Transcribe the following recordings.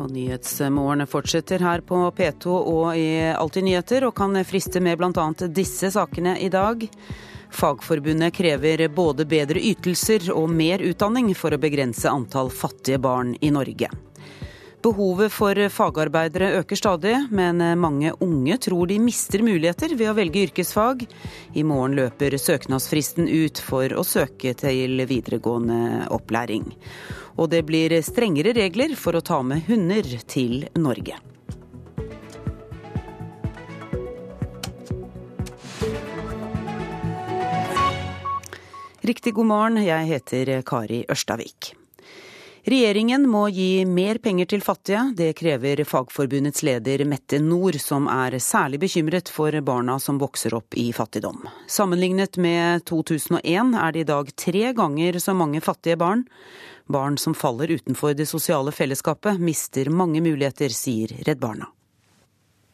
Og Nyhetsmorgen fortsetter her på P2 og i Alltid nyheter, og kan friste med bl.a. disse sakene i dag. Fagforbundet krever både bedre ytelser og mer utdanning for å begrense antall fattige barn i Norge. Behovet for fagarbeidere øker stadig, men mange unge tror de mister muligheter ved å velge yrkesfag. I morgen løper søknadsfristen ut for å søke til videregående opplæring. Og det blir strengere regler for å ta med hunder til Norge. Riktig god morgen, jeg heter Kari Ørstavik. Regjeringen må gi mer penger til fattige. Det krever Fagforbundets leder Mette Nord, som er særlig bekymret for barna som vokser opp i fattigdom. Sammenlignet med 2001 er det i dag tre ganger så mange fattige barn. Barn som faller utenfor det sosiale fellesskapet, mister mange muligheter, sier Redd Barna.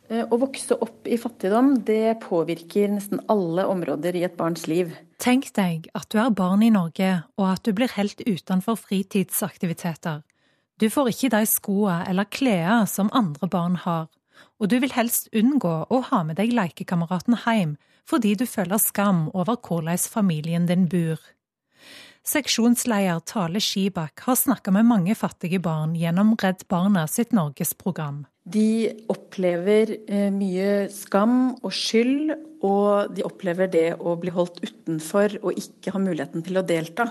Å vokse opp i fattigdom, det påvirker nesten alle områder i et barns liv. Tenk deg at du er barn i Norge, og at du blir helt utenfor fritidsaktiviteter. Du får ikke de skoene eller klærne som andre barn har, og du vil helst unngå å ha med deg lekekameraten hjem fordi du føler skam over hvordan familien din bor. Seksjonsleder Tale Skibakk har snakka med mange fattige barn gjennom Redd Barna sitt norgesprogram. De opplever eh, mye skam og skyld, og de opplever det å bli holdt utenfor og ikke ha muligheten til å delta.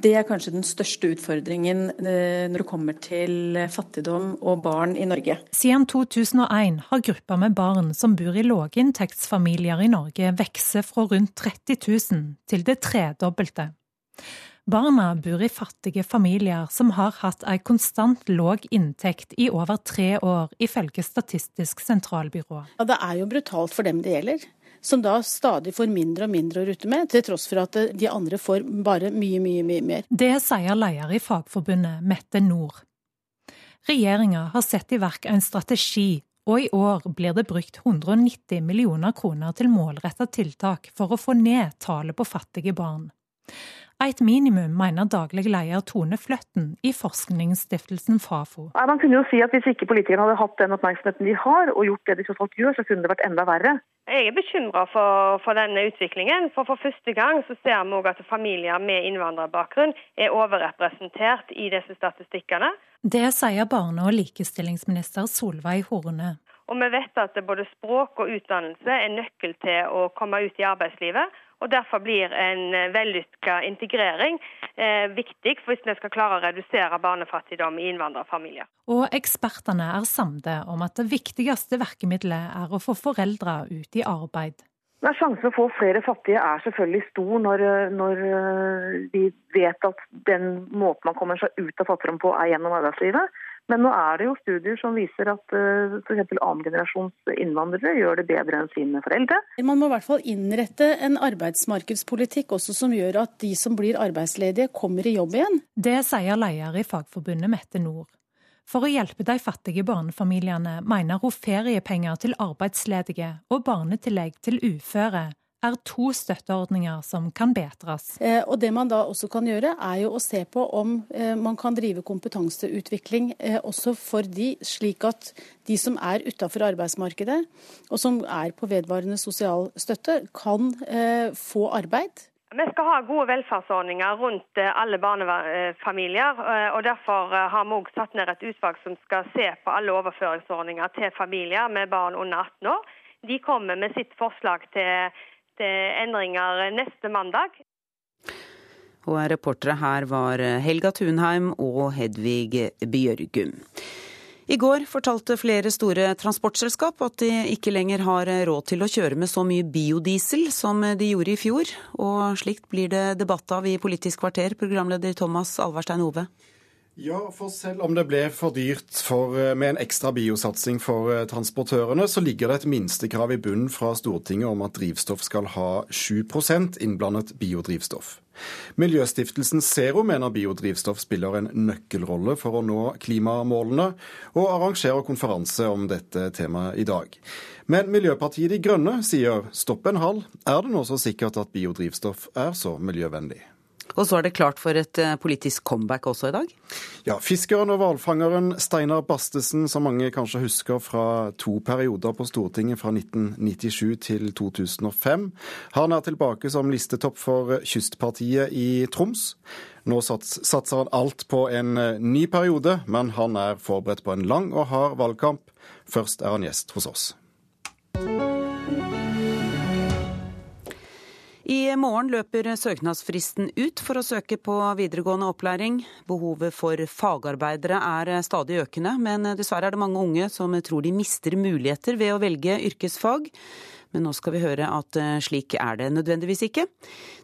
Det er kanskje den største utfordringen eh, når det kommer til fattigdom og barn i Norge. Siden 2001 har gruppa med barn som bor i låginntektsfamilier i Norge, vokst fra rundt 30 000 til det tredobbelte. Barna bor i fattige familier som har hatt ei konstant låg inntekt i over tre år, ifølge Statistisk sentralbyrå. Ja, det er jo brutalt for dem det gjelder. Som da stadig får mindre og mindre å rutte med, til tross for at de andre får bare mye, mye, mye mer. Det sier leder i Fagforbundet, Mette Nord. Regjeringa har satt i verk en strategi, og i år blir det brukt 190 millioner kroner til målretta tiltak for å få ned tallet på fattige barn. Et minimum, mener daglig leder Tone Fløtten i forskningsstiftelsen Fafo. Man kunne jo si at Hvis ikke politikerne hadde hatt den oppmerksomheten de har, og gjort det de tross alt gjør, så kunne det vært enda verre. Jeg er bekymra for, for, denne utviklingen. For for første gang så ser vi at familier med innvandrerbakgrunn er overrepresentert i disse statistikkene. Det sier barne- og likestillingsminister Solveig Horne. Og vi vet at både språk og utdannelse er nøkkel til å komme ut i arbeidslivet og Derfor blir en eh, vellykka integrering eh, viktig hvis vi skal klare å redusere barnefattigdom i innvandrerfamilier. Og ekspertene er samde om at det viktigste virkemidlet er å få foreldre ut i arbeid. Men Sjansen for å få flere fattige er selvfølgelig stor når, når eh, vi vet at den måten man kommer seg ut av fattigdom på er gjennom arbeidslivet. Men nå er det jo studier som viser at uh, f.eks. annengenerasjons innvandrere gjør det bedre enn sine foreldre. Man må i hvert fall innrette en arbeidsmarkedspolitikk også som gjør at de som blir arbeidsledige, kommer i jobb igjen. Det sier leder i Fagforbundet Mette Nord. For å hjelpe de fattige barnefamiliene mener hun feriepenger til arbeidsledige og barnetillegg til uføre er to støtteordninger som kan bedres. Eh, og Det man da også kan gjøre, er jo å se på om eh, man kan drive kompetanseutvikling eh, også for de, slik at de som er utafor arbeidsmarkedet, og som er på vedvarende sosial støtte, kan få arbeid. Vi skal ha gode velferdsordninger rundt alle barnefamilier. og Derfor har vi også satt ned et utvalg som skal se på alle overføringsordninger til familier med barn under 18 år. De kommer med sitt forslag til endringer neste mandag. Og reportere her var Helga Thunheim og Hedvig Bjørgum. I går fortalte flere store transportselskap at de ikke lenger har råd til å kjøre med så mye biodiesel som de gjorde i fjor. Og slikt blir det debatt av i Politisk kvarter, programleder Thomas Alverstein Ove. Ja, for selv om det ble for dyrt for, eh, med en ekstra biosatsing for eh, transportørene, så ligger det et minstekrav i bunnen fra Stortinget om at drivstoff skal ha 7% innblandet biodrivstoff. Miljøstiftelsen Zero mener biodrivstoff spiller en nøkkelrolle for å nå klimamålene, og arrangerer konferanse om dette temaet i dag. Men Miljøpartiet De Grønne sier stopp en hal, er det nå så sikkert at biodrivstoff er så miljøvennlig? Og så er det klart for et eh, politisk comeback også i dag? Ja, Fiskeren og hvalfangeren Steinar Bastesen, som mange kanskje husker fra to perioder på Stortinget fra 1997 til 2005. Han er tilbake som listetopp for Kystpartiet i Troms. Nå satser han alt på en eh, ny periode, men han er forberedt på en lang og hard valgkamp. Først er han gjest hos oss. I morgen løper søknadsfristen ut for å søke på videregående opplæring. Behovet for fagarbeidere er stadig økende, men dessverre er det mange unge som tror de mister muligheter ved å velge yrkesfag. Men nå skal vi høre at slik er det nødvendigvis ikke.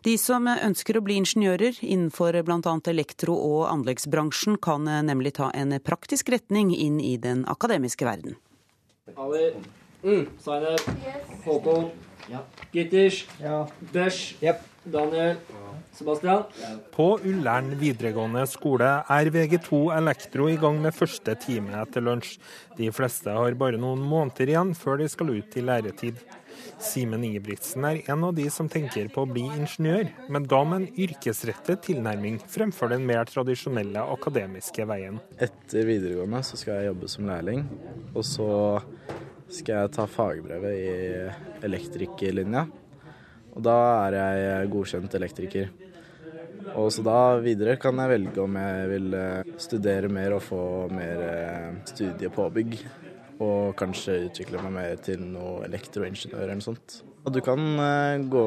De som ønsker å bli ingeniører innenfor bl.a. elektro- og anleggsbransjen, kan nemlig ta en praktisk retning inn i den akademiske verden. Ali, mm. Håkon, ja. Gitters, ja. Besh, yep. Daniel, Sebastian. På Ullern videregående skole er VG2 Elektro i gang med første time etter lunsj. De fleste har bare noen måneder igjen før de skal ut i læretid. Simen Ingebrigtsen er en av de som tenker på å bli ingeniør, men da med en yrkesrettet tilnærming fremfor den mer tradisjonelle akademiske veien. Etter videregående så skal jeg jobbe som lærling, og så skal jeg ta fagbrevet i elektrikerlinja. Og da er jeg godkjent elektriker. Og så da videre kan jeg velge om jeg vil eh, studere mer og få mer eh, studiepåbygg. Og kanskje utvikle meg mer til noe elektroingeniør eller noe sånt. Og du kan eh, gå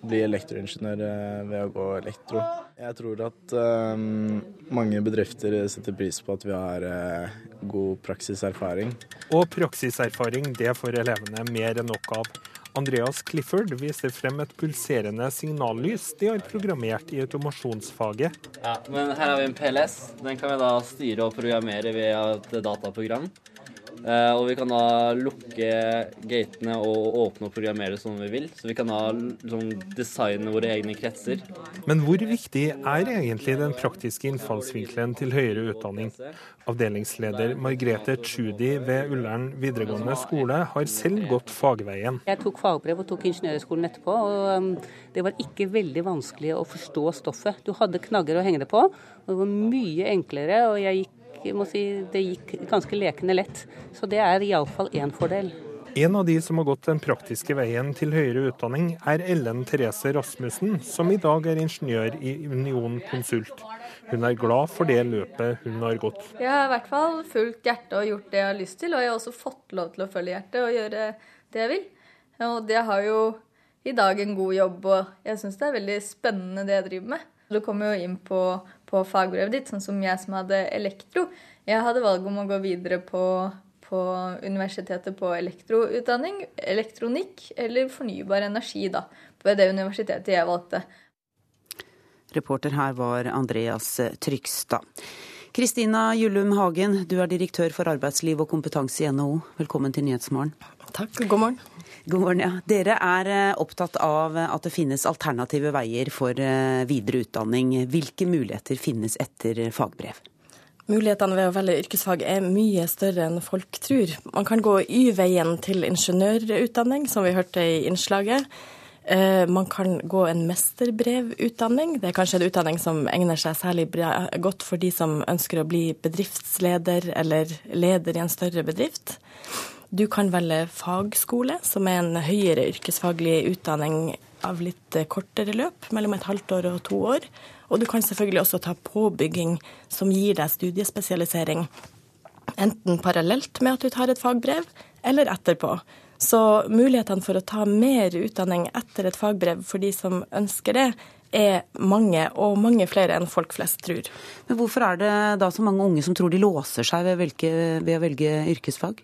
bli elektroingeniør ved å gå elektro. Jeg tror at um, mange bedrifter setter pris på at vi har uh, god praksiserfaring. Og praksiserfaring, det får elevene mer enn nok av. Andreas Clifford viser frem et pulserende signallys de har programmert i automasjonsfaget. Ja, men Her har vi en PLS. Den kan vi da styre og programmere via et dataprogram. Uh, og vi kan da lukke gatene og åpne og programmere som vi vil. Så vi kan da liksom, designe våre egne kretser. Men hvor viktig er egentlig den praktiske innfallsvinkelen til høyere utdanning? Avdelingsleder Margrethe Tschudi ved Ullern videregående skole har selv gått fagveien. Jeg tok fagbrev og tok ingeniørhøgskolen etterpå. og um, Det var ikke veldig vanskelig å forstå stoffet. Du hadde knagger å henge det på. og Det var mye enklere. og jeg gikk jeg må si det gikk ganske lekende lett. Så det er iallfall én fordel. En av de som har gått den praktiske veien til høyere utdanning, er Ellen Therese Rasmussen, som i dag er ingeniør i Union Konsult. Hun er glad for det løpet hun har gått. Jeg har i hvert fall fulgt hjertet og gjort det jeg har lyst til, og jeg har også fått lov til å følge hjertet og gjøre det jeg vil. Og det har jo i dag en god jobb, og jeg syns det er veldig spennende det jeg driver med. Du kommer jo inn på, på fagbrevet ditt, sånn som jeg som hadde elektro. Jeg hadde valg om å gå videre på, på universitetet på elektroutdanning, elektronikk eller fornybar energi, da. På det universitetet jeg valgte. Reporter her var Andreas Trygstad. Kristina Jullum Hagen, du er direktør for arbeidsliv og kompetanse i NHO. Velkommen til Nyhetsmorgen. Takk, god morgen. God morgen, ja. Dere er eh, opptatt av at det finnes alternative veier for eh, videre utdanning. Hvilke muligheter finnes etter fagbrev? Mulighetene ved å velge yrkesfag er mye større enn folk tror. Man kan gå Y-veien til ingeniørutdanning, som vi hørte i innslaget. Eh, man kan gå en mesterbrevutdanning. Det er kanskje en utdanning som egner seg særlig godt for de som ønsker å bli bedriftsleder eller leder i en større bedrift. Du kan velge fagskole, som er en høyere yrkesfaglig utdanning av litt kortere løp, mellom et halvt år og to år. Og du kan selvfølgelig også ta påbygging som gir deg studiespesialisering. Enten parallelt med at du tar et fagbrev, eller etterpå. Så mulighetene for å ta mer utdanning etter et fagbrev for de som ønsker det, er mange, og mange flere enn folk flest tror. Men Hvorfor er det da så mange unge som tror de låser seg ved, velge, ved å velge yrkesfag?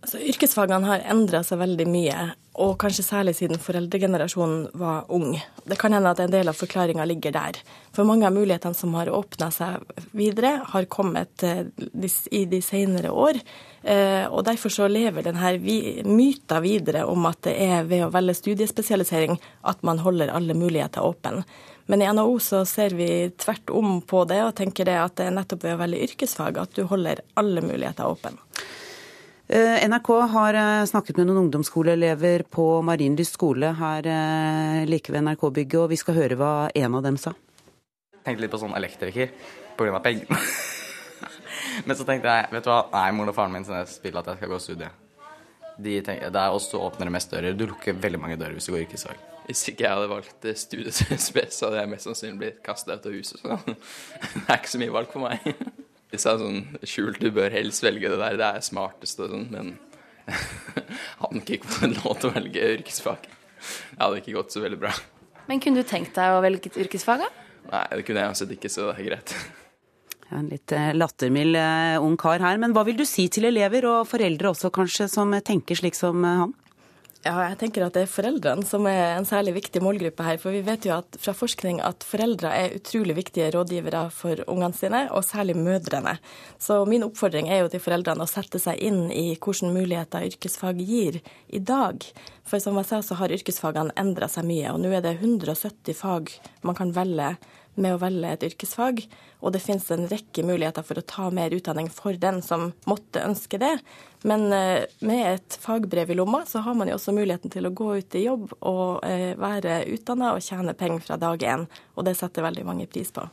Altså, yrkesfagene har endra seg veldig mye, og kanskje særlig siden foreldregenerasjonen var ung. Det kan hende at en del av forklaringa ligger der. For mange av mulighetene som har åpna seg videre, har kommet eh, i de senere år. Eh, og derfor så lever denne myta videre om at det er ved å velge studiespesialisering at man holder alle muligheter åpne. Men i NHO så ser vi tvert om på det, og tenker det at det er nettopp ved å velge yrkesfag at du holder alle muligheter åpne. Eh, NRK har eh, snakket med noen ungdomsskoleelever på Marienlyst skole her eh, like ved NRK-bygget, og vi skal høre hva en av dem sa. Jeg tenkte litt på sånn elektriker pga. pengene. Men så tenkte jeg vet du hva, nei, moren og faren min vil at jeg skal gå studie. De tenker, det er også åpner det mest dører. Du lukker veldig mange dører hvis du går yrkesfag. Hvis ikke jeg hadde valgt så hadde jeg mest sannsynlig blitt kasta ut av huset. Så det er ikke så mye valg for meg. De er sånn skjult, du bør helst velge det der, det er smartest og sånn, men hadde ikke fått lov til å velge yrkesfag. Det hadde ikke gått så veldig bra. Men kunne du tenkt deg å velge yrkesfag, da? Nei, det kunne jeg uansett ikke, så det er greit. Ja, en litt eh, lattermild uh, ung kar her, men hva vil du si til elever og foreldre også kanskje, som tenker slik som uh, han? Ja, jeg tenker at det er foreldrene som er en særlig viktig målgruppe her. For vi vet jo at, fra forskning at foreldre er utrolig viktige rådgivere for ungene sine, og særlig mødrene. Så min oppfordring er jo til foreldrene å sette seg inn i hvilke muligheter yrkesfag gir i dag. For som jeg sa, så har yrkesfagene endra seg mye, og nå er det 170 fag man kan velge med å velge et yrkesfag. Og det finnes en rekke muligheter for å ta mer utdanning for den som måtte ønske det. Men eh, med et fagbrev i lomma, så har man jo også muligheten til å gå ut i jobb og eh, være utdanna og tjene penger fra dag én. Og det setter veldig mange pris på.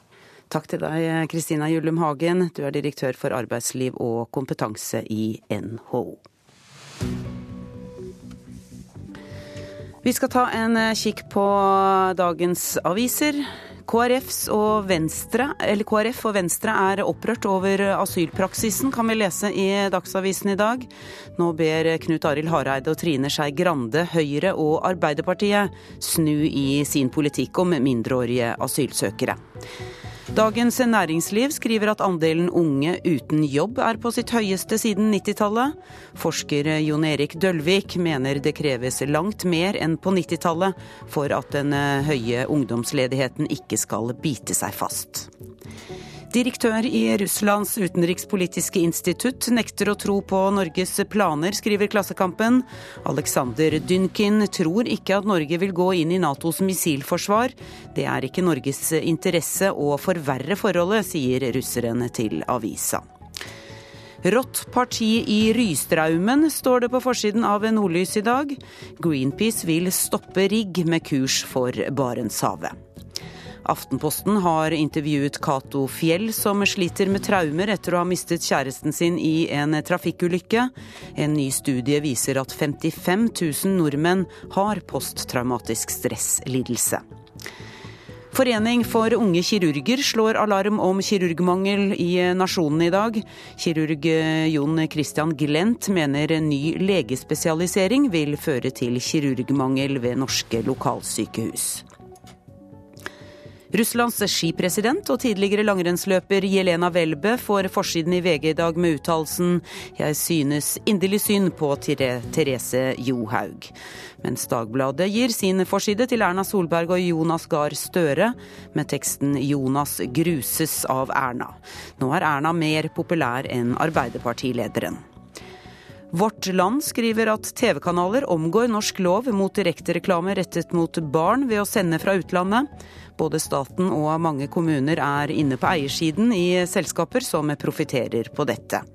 Takk til deg, Kristina Jullum Hagen. Du er direktør for arbeidsliv og kompetanse i NHO. Vi skal ta en kikk på dagens aviser. KrF og Venstre er opprørt over asylpraksisen, kan vi lese i Dagsavisen i dag. Nå ber Knut Arild Hareide og Trine Skei Grande, Høyre og Arbeiderpartiet snu i sin politikk om mindreårige asylsøkere. Dagens Næringsliv skriver at andelen unge uten jobb er på sitt høyeste siden 90-tallet. Forsker Jon Erik Dølvik mener det kreves langt mer enn på 90-tallet for at den høye ungdomsledigheten ikke skal bite seg fast. Direktør i Russlands utenrikspolitiske institutt nekter å tro på Norges planer, skriver Klassekampen. Alexander Dynkin tror ikke at Norge vil gå inn i Natos missilforsvar. Det er ikke Norges interesse å forverre forholdet, sier russeren til avisa. Rått parti i Rystraumen, står det på forsiden av Nordlys i dag. Greenpeace vil stoppe rigg med kurs for Barentshavet. Aftenposten har intervjuet Cato Fjell, som sliter med traumer etter å ha mistet kjæresten sin i en trafikkulykke. En ny studie viser at 55 000 nordmenn har posttraumatisk stresslidelse. Forening for unge kirurger slår alarm om kirurgmangel i Nasjonen i dag. Kirurg Jon Christian Glent mener ny legespesialisering vil føre til kirurgmangel ved norske lokalsykehus. Russlands skipresident og tidligere langrennsløper Jelena Welbe får forsiden i VG i dag med uttalelsen 'Jeg synes inderlig synd på Therese Johaug'. Mens Dagbladet gir sin forside til Erna Solberg og Jonas Gahr Støre, med teksten 'Jonas gruses av Erna'. Nå er Erna mer populær enn Arbeiderpartilederen. Vårt Land skriver at TV-kanaler omgår norsk lov mot direktereklame rettet mot barn ved å sende fra utlandet. Både staten og mange kommuner er inne på eiersiden i selskaper som profitterer på dette.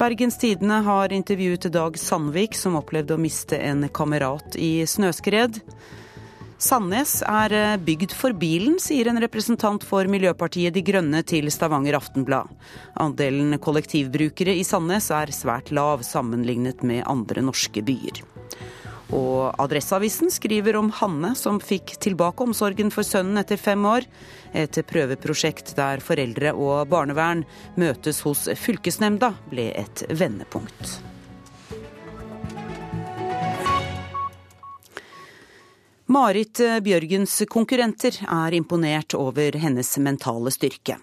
Bergens Tidende har intervjuet Dag Sandvik, som opplevde å miste en kamerat i snøskred. Sandnes er bygd for bilen, sier en representant for Miljøpartiet De Grønne til Stavanger Aftenblad. Andelen kollektivbrukere i Sandnes er svært lav sammenlignet med andre norske byer. Og Adresseavisen skriver om Hanne som fikk tilbake omsorgen for sønnen etter fem år. Et prøveprosjekt der foreldre og barnevern møtes hos fylkesnemnda, ble et vendepunkt. Marit Bjørgens konkurrenter er imponert over hennes mentale styrke.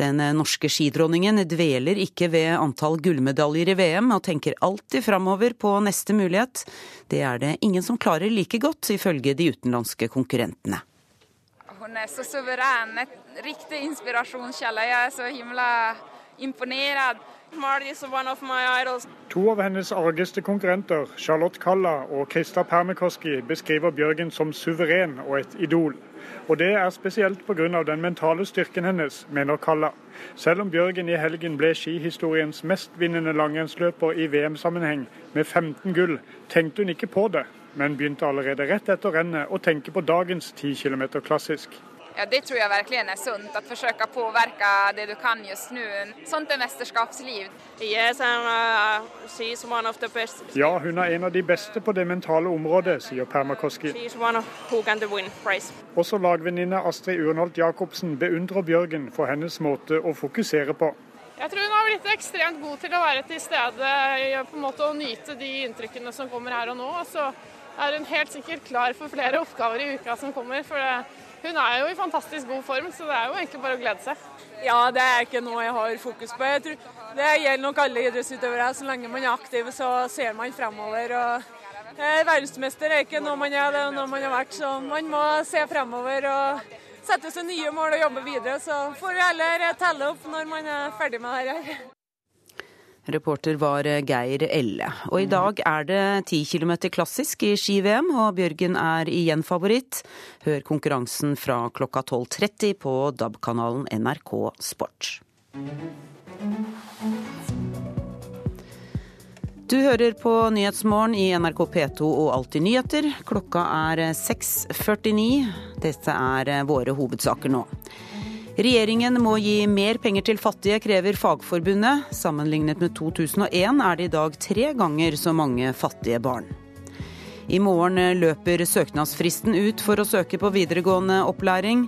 Den norske skidronningen dveler ikke ved antall gullmedaljer i VM, og tenker alltid framover på neste mulighet. Det er det ingen som klarer like godt, ifølge de utenlandske konkurrentene. Hun er så suveren, et riktig inspirasjonskilde. Jeg er så himla imponert. To av hennes argeste konkurrenter, Charlotte Kalla og Krista Permikoski, beskriver Bjørgen som suveren og et idol. Og det er spesielt pga. den mentale styrken hennes, mener Kalla. Selv om Bjørgen i helgen ble skihistoriens mestvinnende langrennsløper i VM-sammenheng med 15 gull, tenkte hun ikke på det, men begynte allerede rett etter rennet å tenke på dagens 10 km klassisk. Ja, det tror jeg virkelig er sunt. Å forsøke å påvirke det du kan just nå. Sånt er mesterskapsliv. Yes, uh, ja, hun er en av de beste på det mentale området, sier Permakoski. Også lagvenninne Astrid Urnholt Jacobsen beundrer Bjørgen for hennes måte å fokusere på. Jeg tror hun har blitt ekstremt god til å være til stede på en måte å nyte de inntrykkene som kommer her og nå. Og så er hun helt sikkert klar for flere oppgaver i uka som kommer. for det hun er jo i fantastisk god form, så det er jo egentlig bare å glede seg. Ja, det er ikke noe jeg har fokus på. Jeg tror det gjelder nok alle idrettsutøvere. Så lenge man er aktiv, så ser man fremover. Og eh, verdensmester er ikke noe man er, det er noe man har vært. Så man må se fremover og sette seg nye mål og jobbe videre. Så får vi heller telle opp når man er ferdig med det her. Reporter var Geir Elle. Og i dag er det 10 km klassisk i ski-VM, og Bjørgen er igjen favoritt. Hør konkurransen fra klokka 12.30 på DAB-kanalen NRK Sport. Du hører på Nyhetsmorgen i NRK P2 og Alltid nyheter. Klokka er 6.49. Dette er våre hovedsaker nå. Regjeringen må gi mer penger til fattige, krever Fagforbundet. Sammenlignet med 2001 er det i dag tre ganger så mange fattige barn. I morgen løper søknadsfristen ut for å søke på videregående opplæring.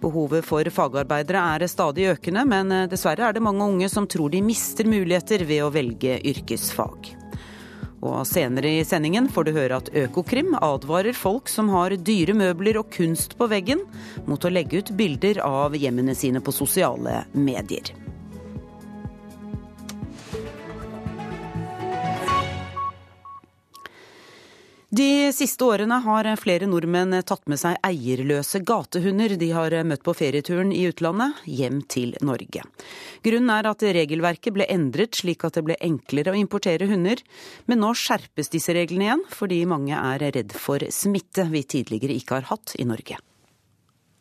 Behovet for fagarbeidere er stadig økende, men dessverre er det mange unge som tror de mister muligheter ved å velge yrkesfag. Og senere i sendingen får du høre at Økokrim advarer folk som har dyre møbler og kunst på veggen, mot å legge ut bilder av hjemmene sine på sosiale medier. De siste årene har flere nordmenn tatt med seg eierløse gatehunder de har møtt på ferieturen i utlandet, hjem til Norge. Grunnen er at regelverket ble endret slik at det ble enklere å importere hunder, men nå skjerpes disse reglene igjen fordi mange er redd for smitte vi tidligere ikke har hatt i Norge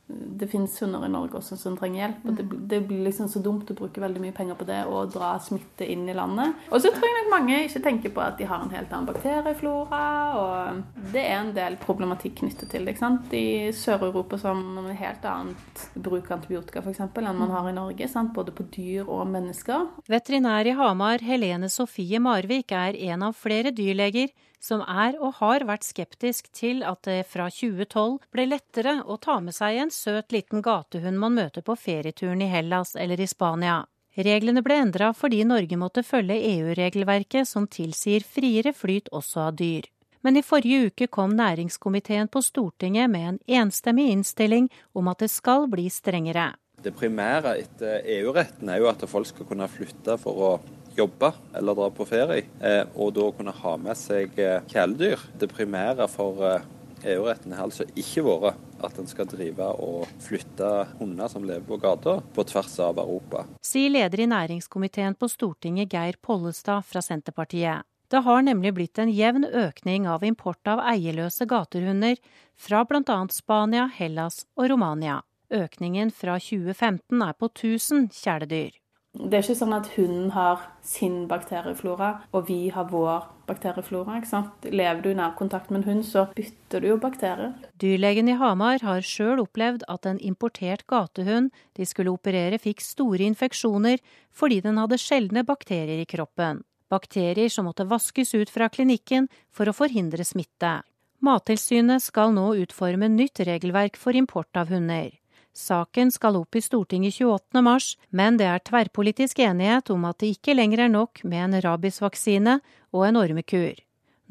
det finnes hunder i Norge også som trenger hjelp. og det, det, blir liksom så dumt å bruke veldig mye penger på det og dra smitte inn i landet. Og så tror jeg nok mange ikke tenker på at de har en helt annen bakterieflora. og Det er en del problematikk knyttet til det. ikke sant? I Sør-Europa som har helt annet bruk av antibiotika for eksempel, enn man har i Norge. Sant? Både på dyr og mennesker. Veterinær i Hamar, Helene Sofie Marvik, er en av flere dyrleger som er og har vært skeptisk til at det fra 2012 ble lettere å ta med seg en søt liten gatehund man møter på ferieturen i Hellas eller i Spania. Reglene ble endra fordi Norge måtte følge EU-regelverket som tilsier friere flyt også av dyr. Men i forrige uke kom næringskomiteen på Stortinget med en enstemmig innstilling om at det skal bli strengere. Det primære etter EU-retten er jo at folk skal kunne flytte for å jobbe eller dra på ferie, eh, og da kunne ha med seg eh, kjæledyr. Det primære for eh, EU-retten har altså ikke vært at en skal drive og flytte hunder som lever på gata, på tvers av Europa. Sier leder i næringskomiteen på Stortinget Geir Pollestad fra Senterpartiet. Det har nemlig blitt en jevn økning av import av eierløse gatehunder fra bl.a. Spania, Hellas og Romania. Økningen fra 2015 er på 1000 kjæledyr. Det er ikke sånn at hunden har sin bakterieflora, og vi har vår bakterieflora. ikke sant? Lever du i nærkontakt med en hund, så bytter du jo bakterier. Dyrlegen i Hamar har sjøl opplevd at en importert gatehund de skulle operere, fikk store infeksjoner fordi den hadde sjeldne bakterier i kroppen. Bakterier som måtte vaskes ut fra klinikken for å forhindre smitte. Mattilsynet skal nå utforme nytt regelverk for import av hunder. Saken skal opp i Stortinget 28. mars, men det er tverrpolitisk enighet om at det ikke lenger er nok med en rabiesvaksine og en ormekur.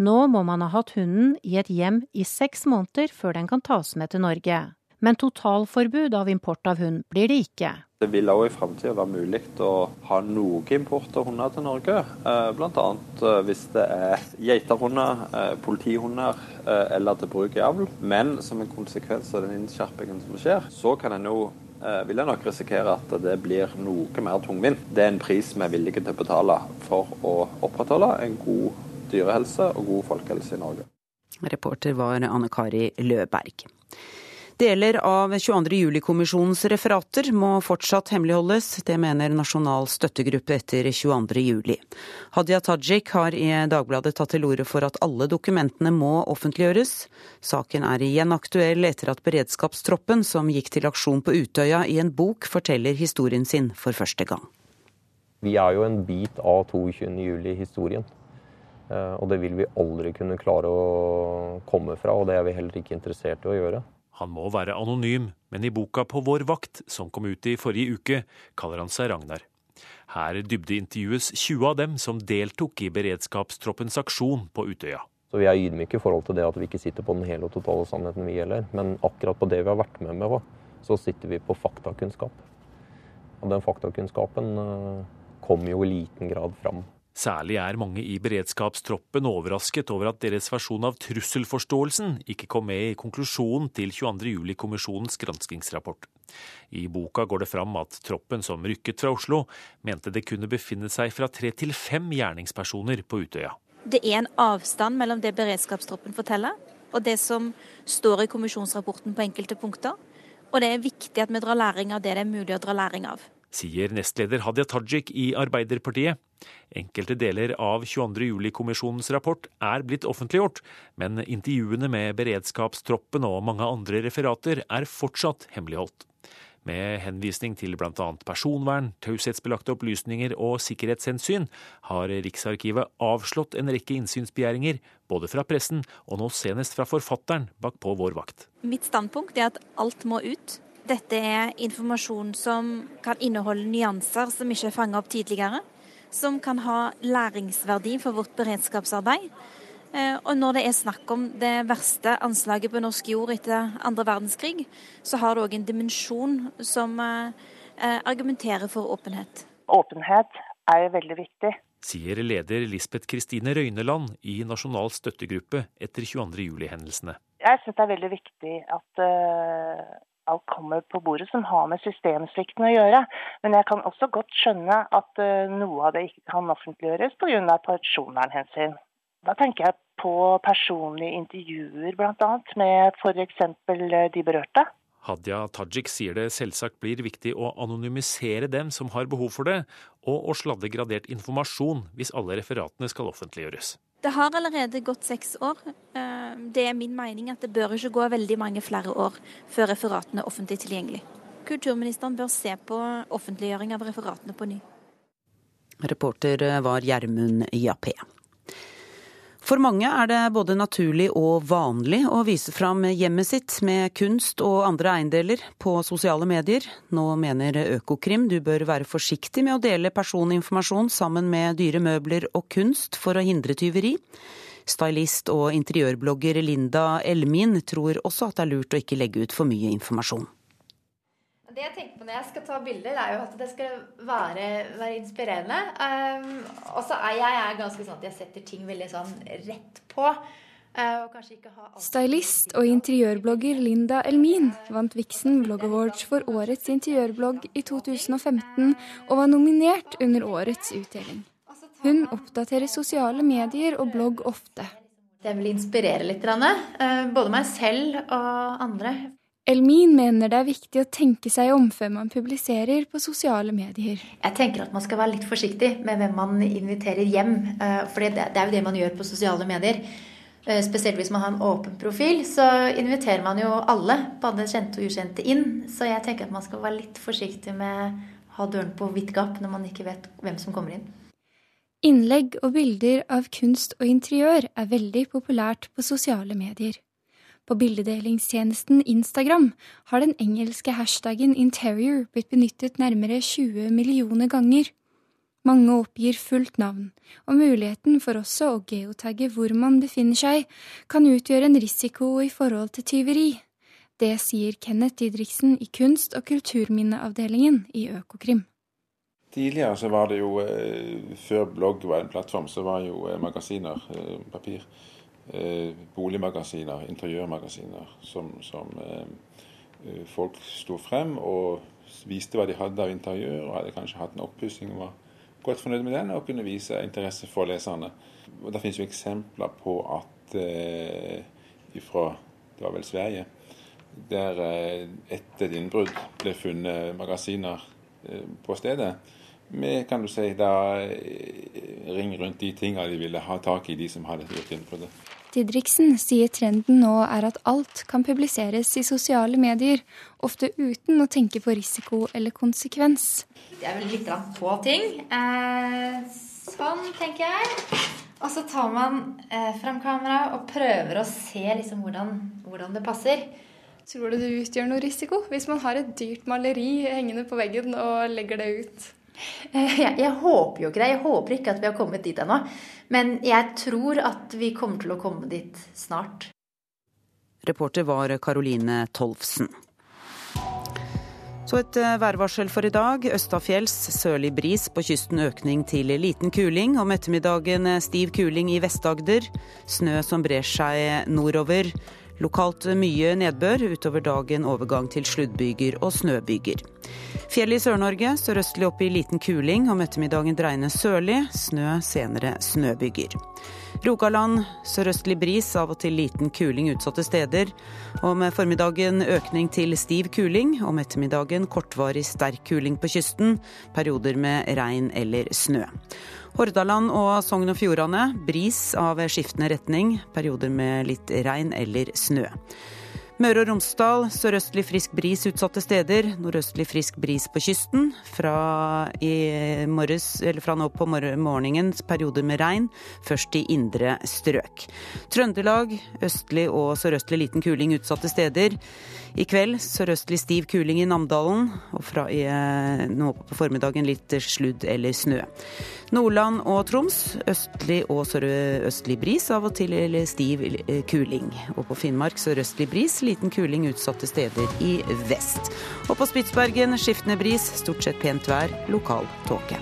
Nå må man ha hatt hunden i et hjem i seks måneder før den kan tas med til Norge men totalforbud av import av hund blir det ikke. Det vil òg i framtida være mulig å ha noe import av hunder til Norge. Eh, Bl.a. Eh, hvis det er geiterhunder, eh, politihunder eller til bruk i avl. Men som en konsekvens av den innskjerpingen som skjer, så kan en jo vil jeg nok risikere at det blir noe mer tungvint. Det er en pris vi er villige til å betale for å opprettholde en god dyrehelse og god folkehelse i Norge. Reporter var Anne Kari Løberg. Deler av 22. juli-kommisjonens referater må fortsatt hemmeligholdes. Det mener Nasjonal støttegruppe etter 22. juli. Hadia Tajik har i Dagbladet tatt til orde for at alle dokumentene må offentliggjøres. Saken er igjen aktuell etter at beredskapstroppen, som gikk til aksjon på Utøya, i en bok forteller historien sin for første gang. Vi er jo en bit av 22. juli-historien. Eh, og det vil vi aldri kunne klare å komme fra, og det er vi heller ikke interessert i å gjøre. Han må være anonym, men i boka På vår vakt, som kom ut i forrige uke, kaller han seg Ragnar. Her dybdeintervjues 20 av dem som deltok i beredskapstroppens aksjon på Utøya. Så Vi er ydmyke i forhold til det at vi ikke sitter på den hele og totale sannheten, vi heller. Men akkurat på det vi har vært med med, så sitter vi på faktakunnskap. Og den faktakunnskapen kom jo i liten grad fram. Særlig er mange i beredskapstroppen overrasket over at deres versjon av trusselforståelsen ikke kom med i konklusjonen til 22.07-kommisjonens granskingsrapport. I boka går det fram at troppen som rykket fra Oslo, mente det kunne befinne seg fra tre til fem gjerningspersoner på Utøya. Det er en avstand mellom det beredskapstroppen forteller, og det som står i kommisjonsrapporten på enkelte punkter. Og det er viktig at vi drar læring av det det er mulig å dra læring av sier nestleder Hadia Tajik i Arbeiderpartiet. Enkelte deler av 22. juli-kommisjonens rapport er blitt offentliggjort, men intervjuene med beredskapstroppen og mange andre referater er fortsatt hemmeligholdt. Med henvisning til bl.a. personvern, taushetsbelagte opplysninger og sikkerhetshensyn har Riksarkivet avslått en rekke innsynsbegjæringer, både fra pressen og nå senest fra forfatteren bak På vår vakt. Mitt standpunkt er at alt må ut. Dette er informasjon som kan inneholde nyanser som ikke er fanget opp tidligere. Som kan ha læringsverdi for vårt beredskapsarbeid. Eh, og når det er snakk om det verste anslaget på norsk jord etter andre verdenskrig, så har det òg en dimensjon som eh, eh, argumenterer for åpenhet. Åpenhet er veldig viktig. Sier leder Lisbeth Kristine Røyneland i Nasjonal støttegruppe etter 22.07-hendelsene. Jeg syns det er veldig viktig at alt kommer på bordet som har med systemsvikten å gjøre. Men jeg kan også godt skjønne at uh, noe av det ikke kan offentliggjøres pga. personvernhensyn. Da tenker jeg på personlige intervjuer bl.a. med f.eks. Eh, de berørte. Hadia Tajik sier det selvsagt blir viktig å anonymisere dem som har behov for det, og å sladde gradert informasjon hvis alle referatene skal offentliggjøres. Det har allerede gått seks år. Eh, det er min mening at det bør ikke gå veldig mange flere år før referatene er offentlig tilgjengelig. Kulturministeren bør se på offentliggjøring av referatene på ny. Reporter var Gjermund Jappé. For mange er det både naturlig og vanlig å vise fram hjemmet sitt med kunst og andre eiendeler på sosiale medier. Nå mener Økokrim du bør være forsiktig med å dele personinformasjon sammen med dyre møbler og kunst for å hindre tyveri. Stylist og interiørblogger Linda Elmin tror også at det er lurt å ikke legge ut for mye informasjon. Det jeg tenker på når jeg skal ta bilder, er jo at det skal være, være inspirerende. Um, og så er jeg er ganske sånn at jeg setter ting veldig sånn rett på. Uh, Stylist og interiørblogger Linda Elmin vant Vixen Blog Awards for årets interiørblogg i 2015 og var nominert under årets utdeling. Hun oppdaterer sosiale medier og blogg ofte. Det vil inspirere litt, uh, både meg selv og andre. Elmin mener det er viktig å tenke seg om før man publiserer på sosiale medier. Jeg tenker at man skal være litt forsiktig med hvem man inviterer hjem. Eh, for det er jo det man gjør på sosiale medier. Eh, spesielt hvis man har en åpen profil, så inviterer man jo alle, både kjente og ukjente, inn. Så jeg tenker at man skal være litt forsiktig med å ha døren på vidt gap når man ikke vet hvem som kommer inn. Innlegg og bilder av kunst og interiør er veldig populært på sosiale medier. På bildedelingstjenesten Instagram har den engelske hashtaggen interior blitt benyttet nærmere 20 millioner ganger. Mange oppgir fullt navn, og muligheten for også å geotagge hvor man befinner seg, kan utgjøre en risiko i forhold til tyveri. Det sier Kenneth Didriksen i kunst- og kulturminneavdelingen i Økokrim. Tidligere så var det jo, eh, før blogg var en plattform, så var jo eh, magasiner eh, papir boligmagasiner, interiørmagasiner, som, som eh, folk sto frem og viste hva de hadde av interiør, og hadde kanskje hatt en oppussing og var godt fornøyd med den, og kunne vise interesse for leserne. Og Det finnes jo eksempler på at eh, fra det var vel Sverige, der eh, etter et innbrudd ble funnet magasiner eh, på stedet med kan du si, da eh, ring rundt de tingene de ville ha tak i, de som hadde gjort innbruddet. Didriksen sier trenden nå er at alt kan publiseres i sosiale medier, ofte uten å tenke på risiko eller konsekvens. Det er vel litt på ting. Eh, sånn, tenker jeg. Og så tar man eh, fram kameraet og prøver å se liksom hvordan, hvordan det passer. Tror du det utgjør noe risiko hvis man har et dyrt maleri hengende på veggen og legger det ut? Eh, jeg, jeg, håper jo ikke det. Jeg håper ikke at vi har kommet dit ennå. Men jeg tror at vi kommer til å komme dit snart. Reporter var Karoline Tolfsen. Så et eh, værvarsel for i dag. Østafjells sørlig bris, på kysten økning til liten kuling. Om ettermiddagen eh, stiv kuling i Vest-Agder. Snø som brer seg nordover. Lokalt mye nedbør, utover dagen overgang til sluddbyger og snøbyger. Fjellet i Sør-Norge sørøstlig opp i liten kuling, om ettermiddagen dreiende sørlig. Snø, senere snøbyger. Rogaland sørøstlig bris, av og til liten kuling utsatte steder. Om formiddagen økning til stiv kuling, om ettermiddagen kortvarig sterk kuling på kysten. Perioder med regn eller snø. Hordaland og Sogn og Fjordane bris av skiftende retning, perioder med litt regn eller snø. Møre og Romsdal sørøstlig frisk bris utsatte steder. Nordøstlig frisk bris på kysten. Fra, morges, fra nå på morgenen perioder med regn, først i indre strøk. Trøndelag østlig og sørøstlig liten kuling utsatte steder. I kveld sørøstlig stiv kuling i Namdalen, og fra i, eh, nå på formiddagen litt sludd eller snø. Nordland og Troms østlig og sørøstlig bris, av og til eller stiv eh, kuling. Og på Finnmark sørøstlig bris, liten kuling utsatte steder i vest. Og på Spitsbergen skiftende bris, stort sett pent vær, lokal tåke.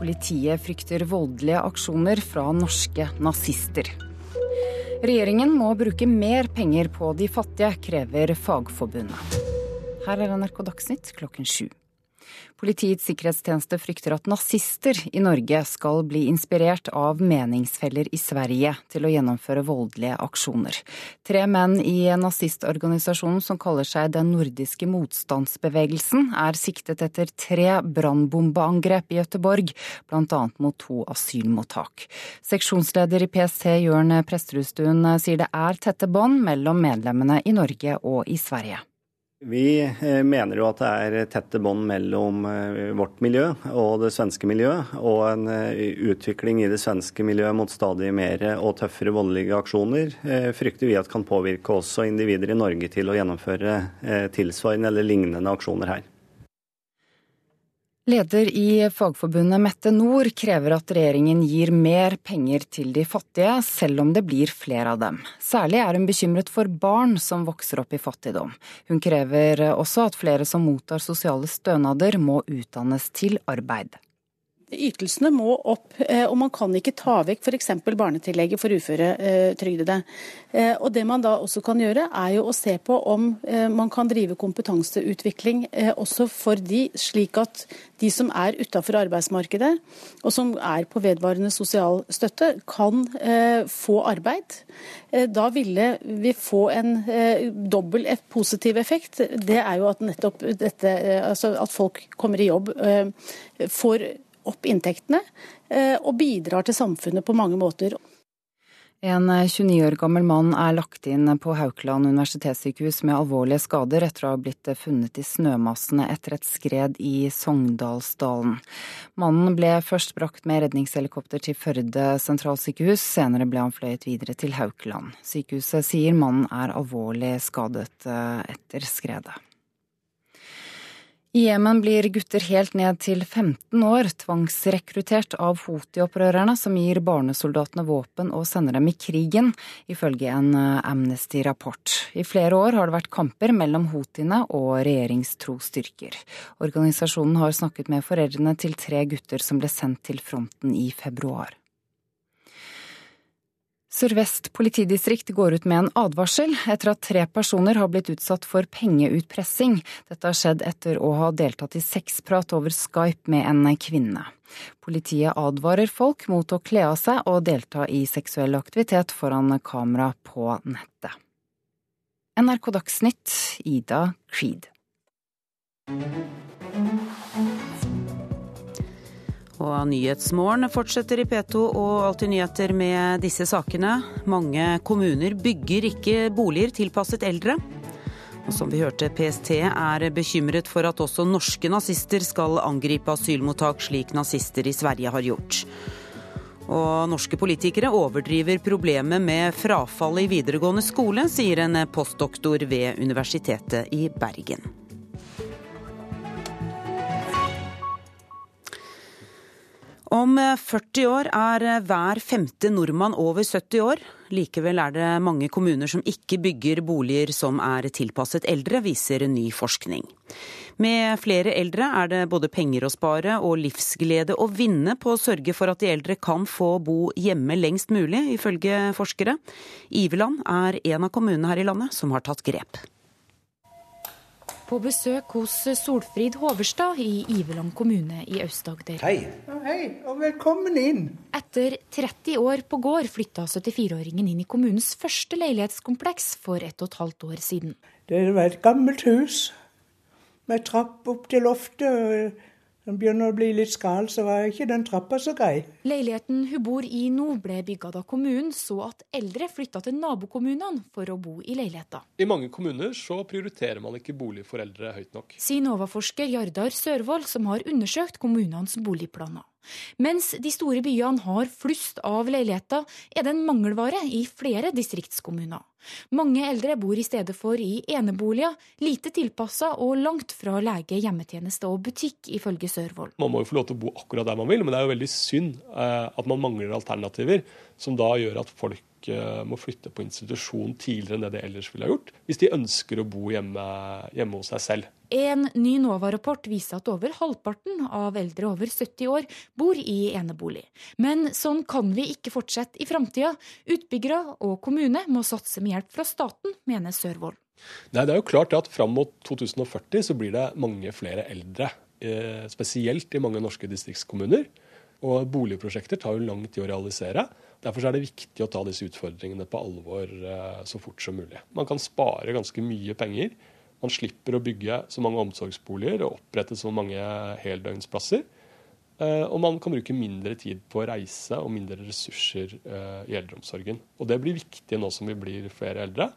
Politiet frykter voldelige aksjoner fra norske nazister. Regjeringen må bruke mer penger på de fattige, krever Fagforbundet. Her er NRK Dagsnytt klokken sju. Politiets sikkerhetstjeneste frykter at nazister i Norge skal bli inspirert av meningsfeller i Sverige til å gjennomføre voldelige aksjoner. Tre menn i nazistorganisasjonen som kaller seg Den nordiske motstandsbevegelsen, er siktet etter tre brannbombeangrep i Gøteborg, bl.a. mot to asylmottak. Seksjonsleder i PST Jørn Presterudstuen sier det er tette bånd mellom medlemmene i Norge og i Sverige. Vi eh, mener jo at det er tette bånd mellom eh, vårt miljø og det svenske miljøet, og en eh, utvikling i det svenske miljøet mot stadig mer og tøffere voldelige aksjoner frykter vi at kan påvirke også individer i Norge til å gjennomføre tilsvarende eller lignende aksjoner her. Leder i Fagforbundet Mette Nord krever at regjeringen gir mer penger til de fattige, selv om det blir flere av dem. Særlig er hun bekymret for barn som vokser opp i fattigdom. Hun krever også at flere som mottar sosiale stønader må utdannes til arbeid. Ytelsene må opp, eh, og man kan ikke ta vekk f.eks. barnetillegget for uføretrygdede. Eh, og Det man da også kan gjøre, er jo å se på om eh, man kan drive kompetanseutvikling også for de, slik at de som er utafor arbeidsmarkedet, og som er på vedvarende sosial støtte, kan få arbeid. Da ville vi få en dobbel positiv effekt. Det er jo at nettopp dette, altså at folk kommer i jobb, får opp inntektene eh, og bidrar til samfunnet på mange måter. En 29 år gammel mann er lagt inn på Haukeland universitetssykehus med alvorlige skader etter å ha blitt funnet i snømassene etter et skred i Sogndalsdalen. Mannen ble først brakt med redningshelikopter til Førde sentralsykehus, senere ble han fløyet videre til Haukeland. Sykehuset sier mannen er alvorlig skadet eh, etter skredet. I Jemen blir gutter helt ned til 15 år tvangsrekruttert av Houthi-opprørerne, som gir barnesoldatene våpen og sender dem i krigen, ifølge en eh, Amnesty-rapport. I flere år har det vært kamper mellom houthiene og regjeringstro styrker. Organisasjonen har snakket med foreldrene til tre gutter som ble sendt til fronten i februar. Sør-Vest politidistrikt går ut med en advarsel etter at tre personer har blitt utsatt for pengeutpressing. Dette har skjedd etter å ha deltatt i sexprat over Skype med en kvinne. Politiet advarer folk mot å kle av seg og delta i seksuell aktivitet foran kamera på nettet. NRK Dagsnytt, Ida Creed. Og Nyhetsmorgen fortsetter i P2 og Alltid nyheter med disse sakene. Mange kommuner bygger ikke boliger tilpasset eldre. Og som vi hørte, PST er bekymret for at også norske nazister skal angripe asylmottak, slik nazister i Sverige har gjort. Og norske politikere overdriver problemet med frafallet i videregående skole, sier en postdoktor ved Universitetet i Bergen. Om 40 år er hver femte nordmann over 70 år. Likevel er det mange kommuner som ikke bygger boliger som er tilpasset eldre, viser ny forskning. Med flere eldre er det både penger å spare og livsglede å vinne på å sørge for at de eldre kan få bo hjemme lengst mulig, ifølge forskere. Iveland er en av kommunene her i landet som har tatt grep på besøk hos Solfrid Hoverstad i Iveland kommune i Aust-Agder. Hei. Ja, hei, og velkommen inn. Etter 30 år på gård flytta 74-åringen inn i kommunens første leilighetskompleks for et og et halvt år siden. Det var et gammelt hus med trapp opp til loftet den begynner å bli litt skal, så var ikke den trappa så grei. Leiligheten hun bor i nå, ble bygga da kommunen så at eldre flytta til nabokommunene for å bo i leiligheta. I mange kommuner så prioriterer man ikke bolig for eldre høyt nok. Sier Nova-forsker Jardar Sørvold, som har undersøkt kommunenes boligplaner. Mens de store byene har flust av leiligheter, er det en mangelvare i flere distriktskommuner. Mange eldre bor i stedet for i eneboliger, lite tilpassa og langt fra lege, hjemmetjeneste og butikk, ifølge Sørvold. Man må jo få lov til å bo akkurat der man vil, men det er jo veldig synd eh, at man mangler alternativer som da gjør at folk eh, må flytte på institusjon tidligere enn det de ellers ville ha gjort, hvis de ønsker å bo hjemme, hjemme hos seg selv. En ny NOVA-rapport viser at over halvparten av eldre over 70 år bor i enebolig. Men sånn kan vi ikke fortsette i framtida. Utbyggere og kommune må satse med hjelp fra staten, mener Sørvold. Nei, det er jo klart at Fram mot 2040 så blir det mange flere eldre. Eh, spesielt i mange norske distriktskommuner. Og boligprosjekter tar jo lang tid å realisere. Derfor er det viktig å ta disse utfordringene på alvor eh, så fort som mulig. Man kan spare ganske mye penger man slipper å bygge så mange omsorgsboliger og opprette så mange heldøgnsplasser. Eh, og man kan bruke mindre tid på å reise og mindre ressurser eh, i eldreomsorgen. Og det blir viktig nå som vi blir flere eldre,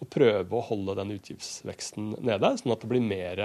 å prøve å holde den utgiftsveksten nede, sånn at det blir mer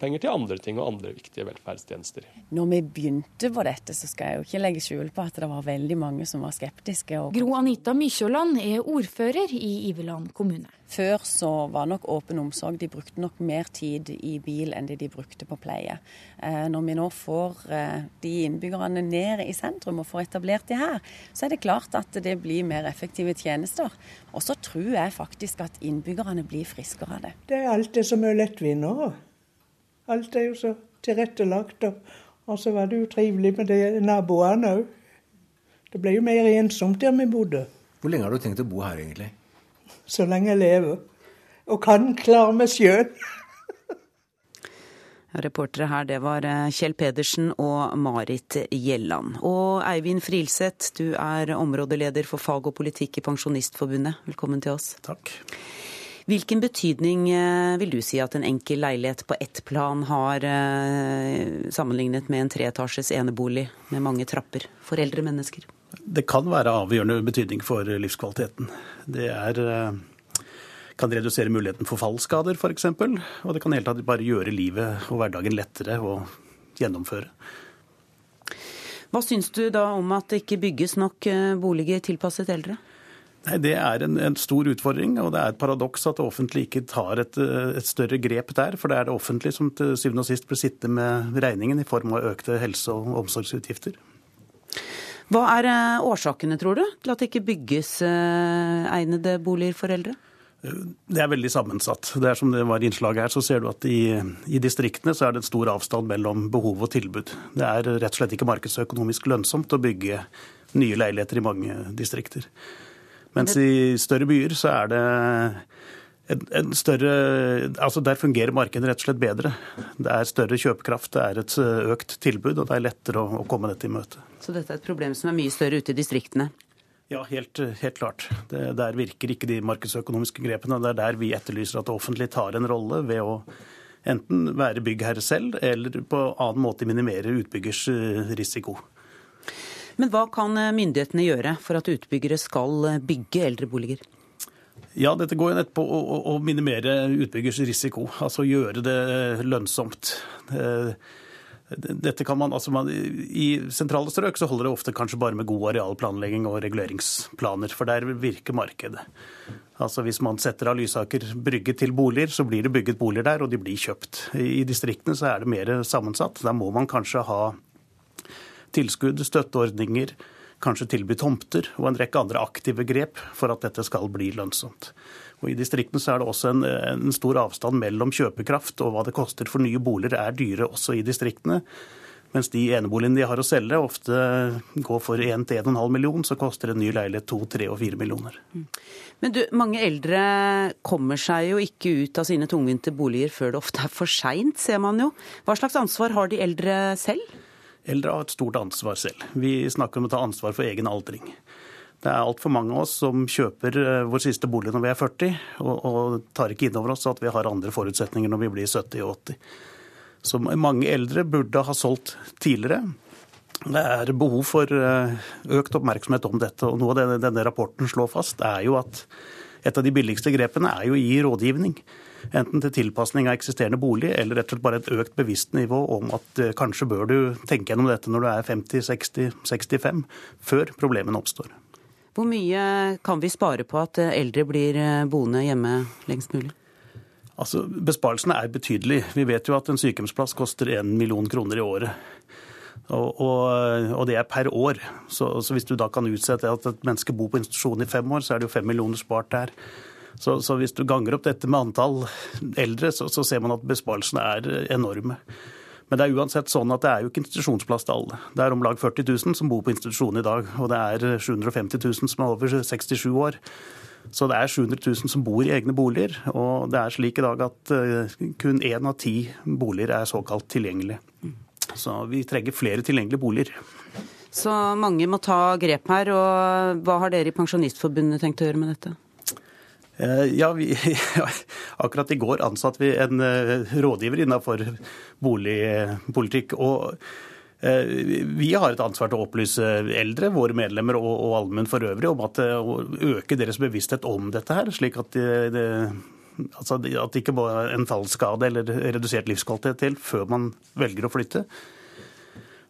penger til andre ting og andre viktige velferdstjenester. Når vi begynte på dette, så skal jeg jo ikke legge skjul på at det var veldig mange som var skeptiske. Gro Anita Mykjåland er ordfører i Iveland kommune. Før så var nok åpen omsorg, de brukte nok mer tid i bil enn det de brukte på pleie. Eh, når vi nå får eh, de innbyggerne ned i sentrum og får etablert de her, så er det klart at det blir mer effektive tjenester. Og så tror jeg faktisk at innbyggerne blir friskere av det. Det er alt det som er lettvinnere. Alt er jo så tilrettelagt. Og, og så var det jo trivelig med det naboene òg. Det ble jo mer ensomt der vi bodde. Hvor lenge har du tenkt å bo her, egentlig? Så lenge jeg lever. Og kan klare meg sjøl. Reportere her, det var eh, Kjell Pedersen og Marit Gjelland. Og Eivind Frilseth, du er områdeleder for fag og politikk i Pensjonistforbundet. Velkommen til oss. Takk. Hvilken betydning eh, vil du si at en enkel leilighet på ett plan har eh, sammenlignet med en treetasjes enebolig med mange trapper for eldre mennesker? Det kan være avgjørende betydning for livskvaliteten. Det er, eh, kan redusere muligheten for fallskader f.eks. Og det kan helt tatt bare gjøre livet og hverdagen lettere å gjennomføre. Hva syns du da om at det ikke bygges nok boliger tilpasset eldre? Nei, Det er en, en, stor utfordring, og det er et paradoks at det offentlige ikke tar et, et, større grep der. For det er det offentlige som til syvende og sist blir sitte med regningen i form av økte helse- og omsorgsutgifter. Hva er eh, årsakene, tror du, til at det ikke bygges eh, egnede boliger for eldre? Det er veldig sammensatt. Det er som det var i innslaget her, så ser du at i, i, distriktene så er det en stor avstand mellom behov og tilbud. Det er rett og slett ikke markedsøkonomisk lønnsomt å bygge nye leiligheter i mange distrikter. Mens i større byer så er det en, en større Altså der fungerer markedet rett og slett bedre. Det er større kjøpekraft, det er et økt tilbud, og det er lettere å, å komme dette i møte. Så dette er et problem som er mye større ute i distriktene? Ja, helt, helt klart. Det, der virker ikke de markedsøkonomiske grepene. Det er der vi etterlyser at det offentlige tar en rolle ved å enten være byggherre selv, eller på annen måte minimere utbyggers eh, risiko. Men hva kan eh, myndighetene gjøre for at utbyggere skal eh, bygge eldreboliger? Ja, dette går jo nett på å, å, minimere utbyggers risiko. Altså gjøre det lønnsomt. Dette kan man, altså man, I sentrale strøk så holder det ofte kanskje bare med god arealplanlegging og reguleringsplaner, for der virker markedet. Altså Hvis man setter av Lysaker brygge til boliger, så blir det bygget boliger der, og de blir kjøpt. I distriktene så er det mer sammensatt. Der må man kanskje ha tilskudd, støtteordninger, kanskje tilby tomter og en rekke andre aktive grep for at dette skal bli lønnsomt. Og I distriktene så er det også en, en, stor avstand mellom kjøpekraft og hva det koster for nye boliger er dyre også i distriktene. Mens de eneboligene de har å selge, ofte går for 1-1,5 million, så koster en ny leilighet 2, 3 og 4 millioner. Men du, mange eldre kommer seg jo ikke ut av sine tungvinte boliger før det ofte er for seint, ser man jo. Hva slags ansvar har de eldre selv? Eldre har et stort ansvar selv. Vi snakker om å ta ansvar for egen aldring. Det er altfor mange av oss som kjøper eh, vår siste bolig når vi er 40, og, og tar ikke inn over oss at vi har andre forutsetninger når vi blir 70 og 80. Så mange eldre burde ha solgt tidligere. Det er behov for eh, økt oppmerksomhet om dette. og Noe av det denne rapporten slår fast, er jo at et av de billigste grepene er jo å gi rådgivning. Enten til tilpasning av eksisterende bolig, eller rett og slett bare et økt bevisst nivå om at eh, kanskje bør du tenke gjennom dette når du er 50-60-65, før problemene oppstår. Hvor mye kan vi spare på at eldre blir eh, boende hjemme lengst mulig? Altså, Besparelsene er betydelige. Vi vet jo at en sykehjemsplass koster 1 million kroner i året. Og, og, og, det er per år. Så, så, hvis du da kan utsette at et menneske bor på institusjon i fem år, så er det jo fem millioner spart der. Så, så, hvis du ganger opp dette med antall eldre, så, så, ser man at besparelsene er enorme. Men det er uansett sånn at det er jo ikke institusjonsplass til alle. Det er om lag 40 000 som bor på institusjon i dag, og det er 750 000 som er over 67 år. Så det er 700 000 som bor i egne boliger, og det er slik i dag at eh, kun én av ti boliger er såkalt tilgjengelige. Så vi trenger flere tilgjengelige boliger. Så mange må ta grep her. og Hva har dere i Pensjonistforbundet tenkt å gjøre med dette? Eh, ja, vi, Akkurat i går ansatte vi en eh, rådgiver innenfor boligpolitikk. og eh, vi har et ansvar til å opplyse eldre, våre medlemmer og, og allmenn for øvrig om at, å øke deres bevissthet om dette her, slik at det, altså at det ikke er en fallskade eller redusert livskvalitet til før man velger å flytte.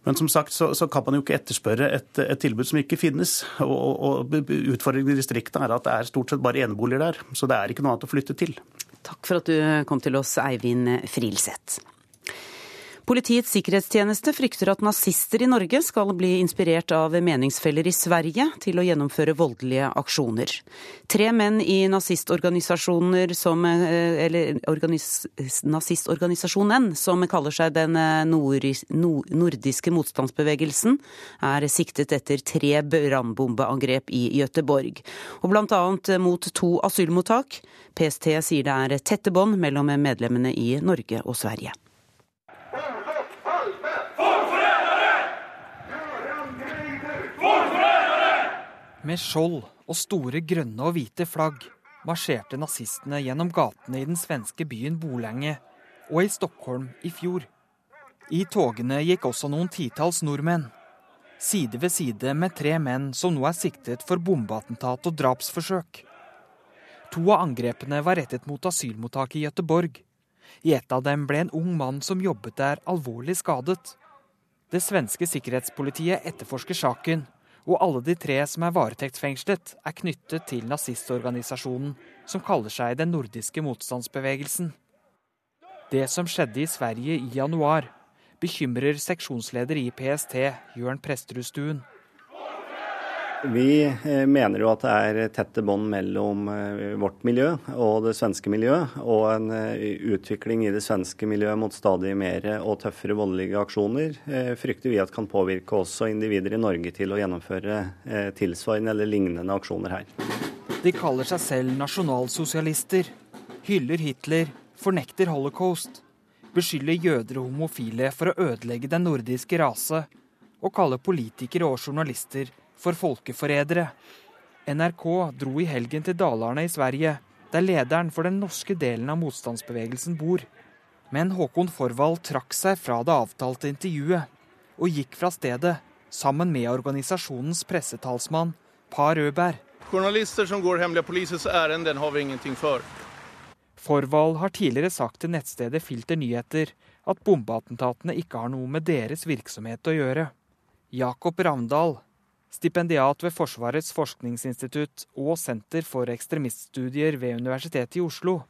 Men som sagt så, så kan man jo ikke etterspørre et, et, tilbud som ikke finnes. Og, og Utfordringen i distriktene er at det er stort sett bare eneboliger der. Så det er ikke noe annet å flytte til. Takk for at du kom til oss, Eivind Frilseth. Politiets sikkerhetstjeneste frykter at nazister i Norge skal bli inspirert av meningsfeller i Sverige til å gjennomføre voldelige aksjoner. Tre menn i nazistorganisasjoner som, eh, eller organis, nazistorganisasjonen som kaller seg den eh, nordiske motstandsbevegelsen, er siktet etter tre brannbombeangrep i Gøteborg, og bl.a. mot to asylmottak. PST sier det er tette bånd mellom medlemmene i Norge og Sverige. Med skjold og store grønne og hvite flagg marsjerte nazistene gjennom gatene i den svenske byen Bolenge og i Stockholm i fjor. I togene gikk også noen titalls nordmenn, side ved side med tre menn som nå er siktet for bombeattentat og drapsforsøk. To av angrepene var rettet mot asylmottaket i Gøteborg. I et av dem ble en ung mann som jobbet der, alvorlig skadet. Det svenske sikkerhetspolitiet etterforsker saken Og alle de tre som er varetektsfengslet, er knyttet til nazistorganisasjonen som kaller seg Den nordiske motstandsbevegelsen. Det som skjedde i Sverige i januar, bekymrer seksjonsleder i PST, Jørn Presterudstuen. Vi eh, mener jo at det er tette bånd mellom eh, vårt miljø og det svenske miljøet. Og en eh, utvikling i det svenske miljøet mot stadig mer og tøffere voldelige aksjoner frykter vi at kan påvirke også individer i Norge til å gjennomføre tilsvarende eller lignende aksjoner her. De kaller seg selv nasjonalsosialister, hyller Hitler, fornekter holocaust, beskylder jøder og homofile for å ødelegge den nordiske rase, og kaller politikere og journalister for folkeforrædere. NRK dro i helgen til Dalarne i Sverige, der lederen for den norske delen av motstandsbevegelsen bor. Men Håkon Forvald trakk seg fra det avtalte intervjuet, og gikk fra stedet sammen med organisasjonens pressetalsmann Par Rødberg. Journalister som går hemmelige politiets ærend, har vi ingenting for. Forvald har tidligere sagt til nettstedet Filter Nyheter at bombeattentatene ikke har noe med deres virksomhet å gjøre. Jakob Ravndal, stipendiat ved Forsvarets forskningsinstitutt og Senter for ekstremiststudier ved Universitetet i Oslo,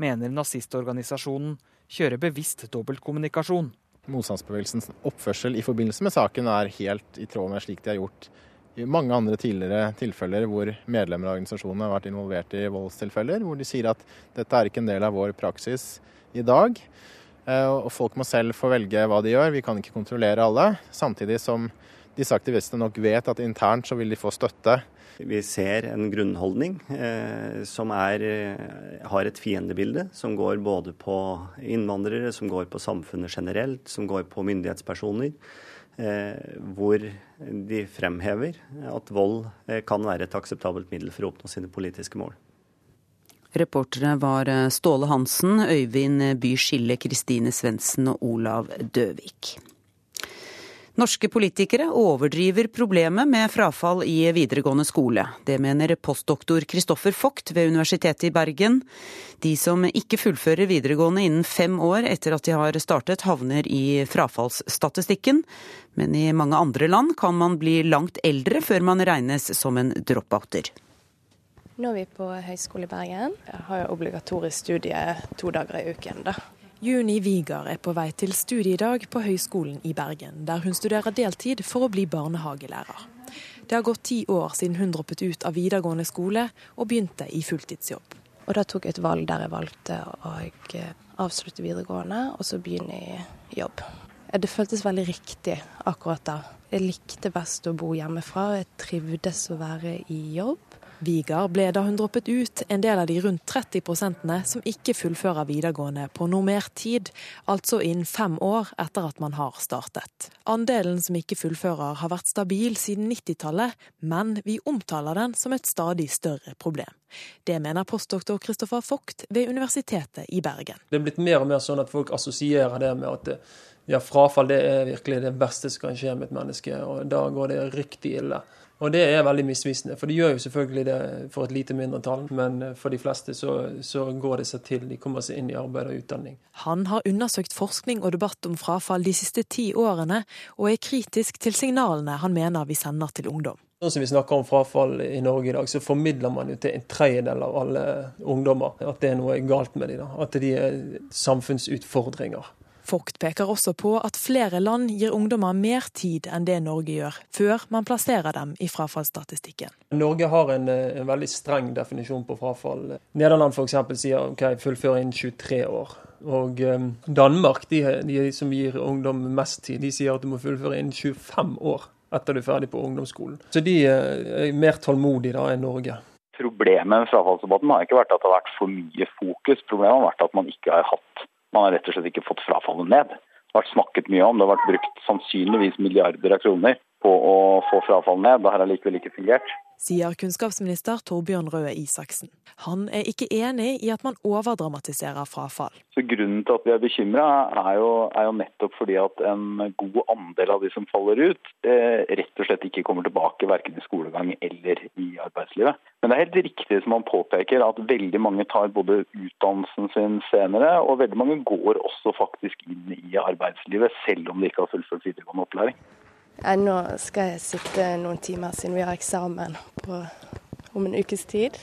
mener nazistorganisasjonen kjører bevisst dobbeltkommunikasjon. Motstandsbevegelsens oppførsel i forbindelse med saken er helt i tråd med slik de har gjort i mange andre tidligere tilfeller hvor medlemmer av organisasjonen har vært involvert i voldstilfeller, hvor de sier at dette er ikke en del av vår praksis i dag. Eh, og folk må selv få velge hva de gjør, vi kan ikke kontrollere alle. Samtidig som disse aktivistene nok vet at internt så vil de få støtte. Vi ser en grunnholdning eh, som er, eh, har et fiendebilde, som går både på innvandrere, som går på samfunnet generelt, som går på myndighetspersoner. Eh, hvor de fremhever at vold eh, kan være et akseptabelt middel for å oppnå sine politiske mål. Reportere var eh, Ståle Hansen, Øyvind By Skille, Kristine Svendsen og Olav Døvik. Norske politikere overdriver problemet med frafall i videregående skole. Det mener postdoktor Kristoffer Vogt ved Universitetet i Bergen. De som ikke fullfører videregående innen fem år etter at de har startet, havner i frafallsstatistikken. Men i mange andre land kan man bli langt eldre før man regnes som en dropouter. Nå er vi på Høgskolen i Bergen. Jeg har jo obligatorisk studie to dager i uken. da. Juni Vigar er på vei til studiedag på Høgskolen i Bergen, der hun studerer deltid for å bli barnehagelærer. Det har gått ti år siden hun droppet ut av videregående skole og begynte i fulltidsjobb. Og Da tok jeg et valg der jeg valgte å avslutte videregående og så begynne i jobb. Det føltes veldig riktig akkurat da. Jeg likte best å bo hjemmefra, jeg trivdes å være i jobb. Vigar ble da hun droppet ut en del av de rundt 30 prosentene som ikke fullfører videregående på normert tid, altså innen fem år etter at man har startet. Andelen som ikke fullfører har vært stabil siden 90-tallet, men vi omtaler den som et stadig større problem. Det mener postdoktor Kristoffer Vogt ved Universitetet i Bergen. Det er blitt mer og mer sånn at folk assosierer det med at ja, frafall det er virkelig det verste som kan skje med et menneske, og da går det riktig ille. Og det er veldig misvisende, for de gjør jo selvfølgelig det for et lite mindretall. Men for de fleste så, så, går det seg til. De kommer seg inn i arbeid og utdanning. Han har undersøkt forskning og debatt om frafall de siste ti årene, og er kritisk til signalene han mener vi sender til ungdom. Sånn som vi snakker om frafall i Norge i dag, så formidler man jo til en tredjedel av alle ungdommer at det er noe galt med dem. At de er samfunnsutfordringer. Vogt peker også på at flere land gir ungdommer mer tid enn det Norge gjør, før man plasserer dem i frafallsstatistikken. Norge har en, eh, en veldig streng definisjon på frafall. Nederland f.eks. sier ok, fullfør innen 23 år. Og um, Danmark, de, de, som gir ungdom mest tid, de sier at du må fullføre innen 25 år etter du er ferdig på ungdomsskolen. Så de er mer tålmodige da enn Norge. Problemet med frafallsdebatten har ikke vært at det har vært for mye fokus. Problemet har vært at man ikke har hatt man har rett og slett ikke fått frafallet ned. Det har vært snakket mye om, det har vært brukt sannsynligvis milliarder av kroner på å få frafall ned. Det har allikevel ikke fungert sier kunnskapsminister Torbjørn Røe Isaksen. Han er ikke enig i at man overdramatiserer frafall. Så grunnen til at vi er bekymra, er, er, jo nettopp fordi at en god andel av de som faller ut, eh, rett og slett ikke kommer tilbake verken i skolegang eller i arbeidslivet. Men det er helt riktig som han påpeker at veldig mange tar både utdannelsen sin senere, og veldig mange går også faktisk inn i arbeidslivet selv om de ikke har fullført videregående opplæring. Nå skal jeg sitte noen timer siden vi har eksamen på, om en ukes tid.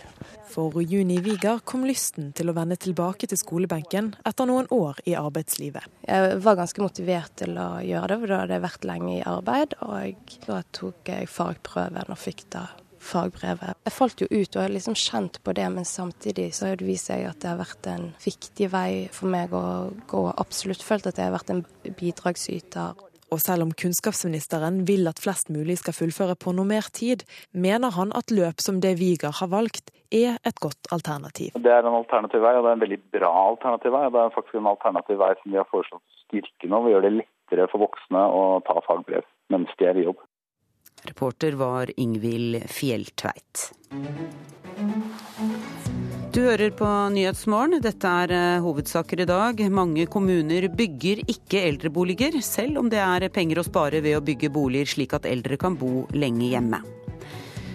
For Juni Vigar kom lysten til å vende tilbake til skolebenken etter noen år i arbeidslivet. Jeg var ganske motivert til å gjøre det, for da hadde jeg vært lenge i arbeid. Og da tok jeg fagprøven og fikk da fagbrevet. Jeg falt jo ut og har liksom kjent på det, men samtidig så har det vist seg at det har vært en viktig vei for meg å gå. Absolutt følt at jeg har vært en bidragsyter. Og selv om kunnskapsministeren vil at flest mulig skal fullføre på noe mer tid, mener han at løp som det Vigar har valgt, er et godt alternativ. Det er en alternativ vei, og det er en veldig bra alternativ vei. Det er faktisk en alternativ vei som vi har foreslått å styrke nå. Vi gjør det lettere for voksne å ta fagbrev mens de er i jobb. Reporter var Ingvild Fjelltveit. Du hører på Nyhetsmorgen. Dette er eh, hovedsaker i dag. Mange kommuner bygger ikke eldreboliger, selv om det er penger å spare ved å bygge boliger slik at eldre kan bo lenge hjemme.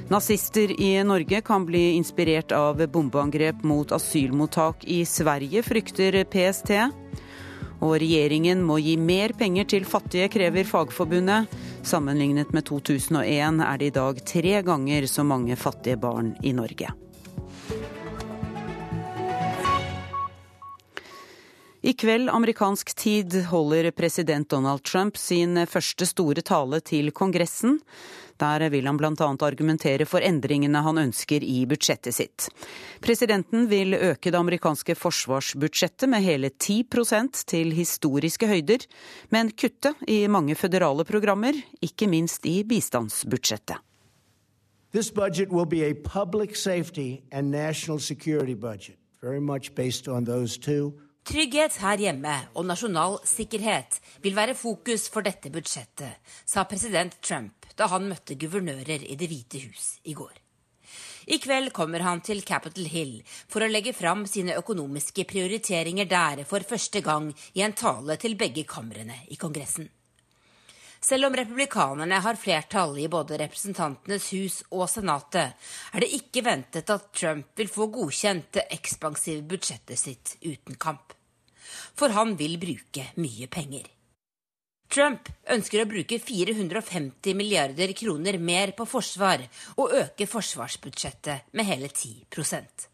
Nazister i Norge kan bli inspirert av bombeangrep mot asylmottak i Sverige, frykter PST. Og regjeringen må gi mer penger til fattige, krever Fagforbundet. Sammenlignet med 2001 er det i dag tre ganger så mange fattige barn i Norge. I kveld amerikansk tid holder president Donald Trump sin første store tale til Kongressen. Der vil han bl.a. argumentere for endringene han ønsker i budsjettet sitt. Presidenten vil øke det amerikanske forsvarsbudsjettet med hele 10% til historiske høyder, men kutte i mange føderale programmer, ikke minst i bistandsbudsjettet. This budget will be a public safety and national security budget, very much based on those two. Trygghet her hjemme og nasjonal sikkerhet vil være fokus for dette budsjettet, sa president Trump da han møtte guvernører i Det hvite hus i går. I kveld kommer han til Capitol Hill for å legge fram sine økonomiske prioriteringer der for første gang i en tale til begge kamrene i Kongressen. Selv om republikanerne har flertall i både Representantenes hus og Senatet, er det ikke ventet at Trump vil få godkjent det ekspansive budsjettet sitt uten kamp. For han vil bruke mye penger. Trump ønsker å bruke 450 milliarder kroner mer på forsvar og øke forsvarsbudsjettet med hele 10%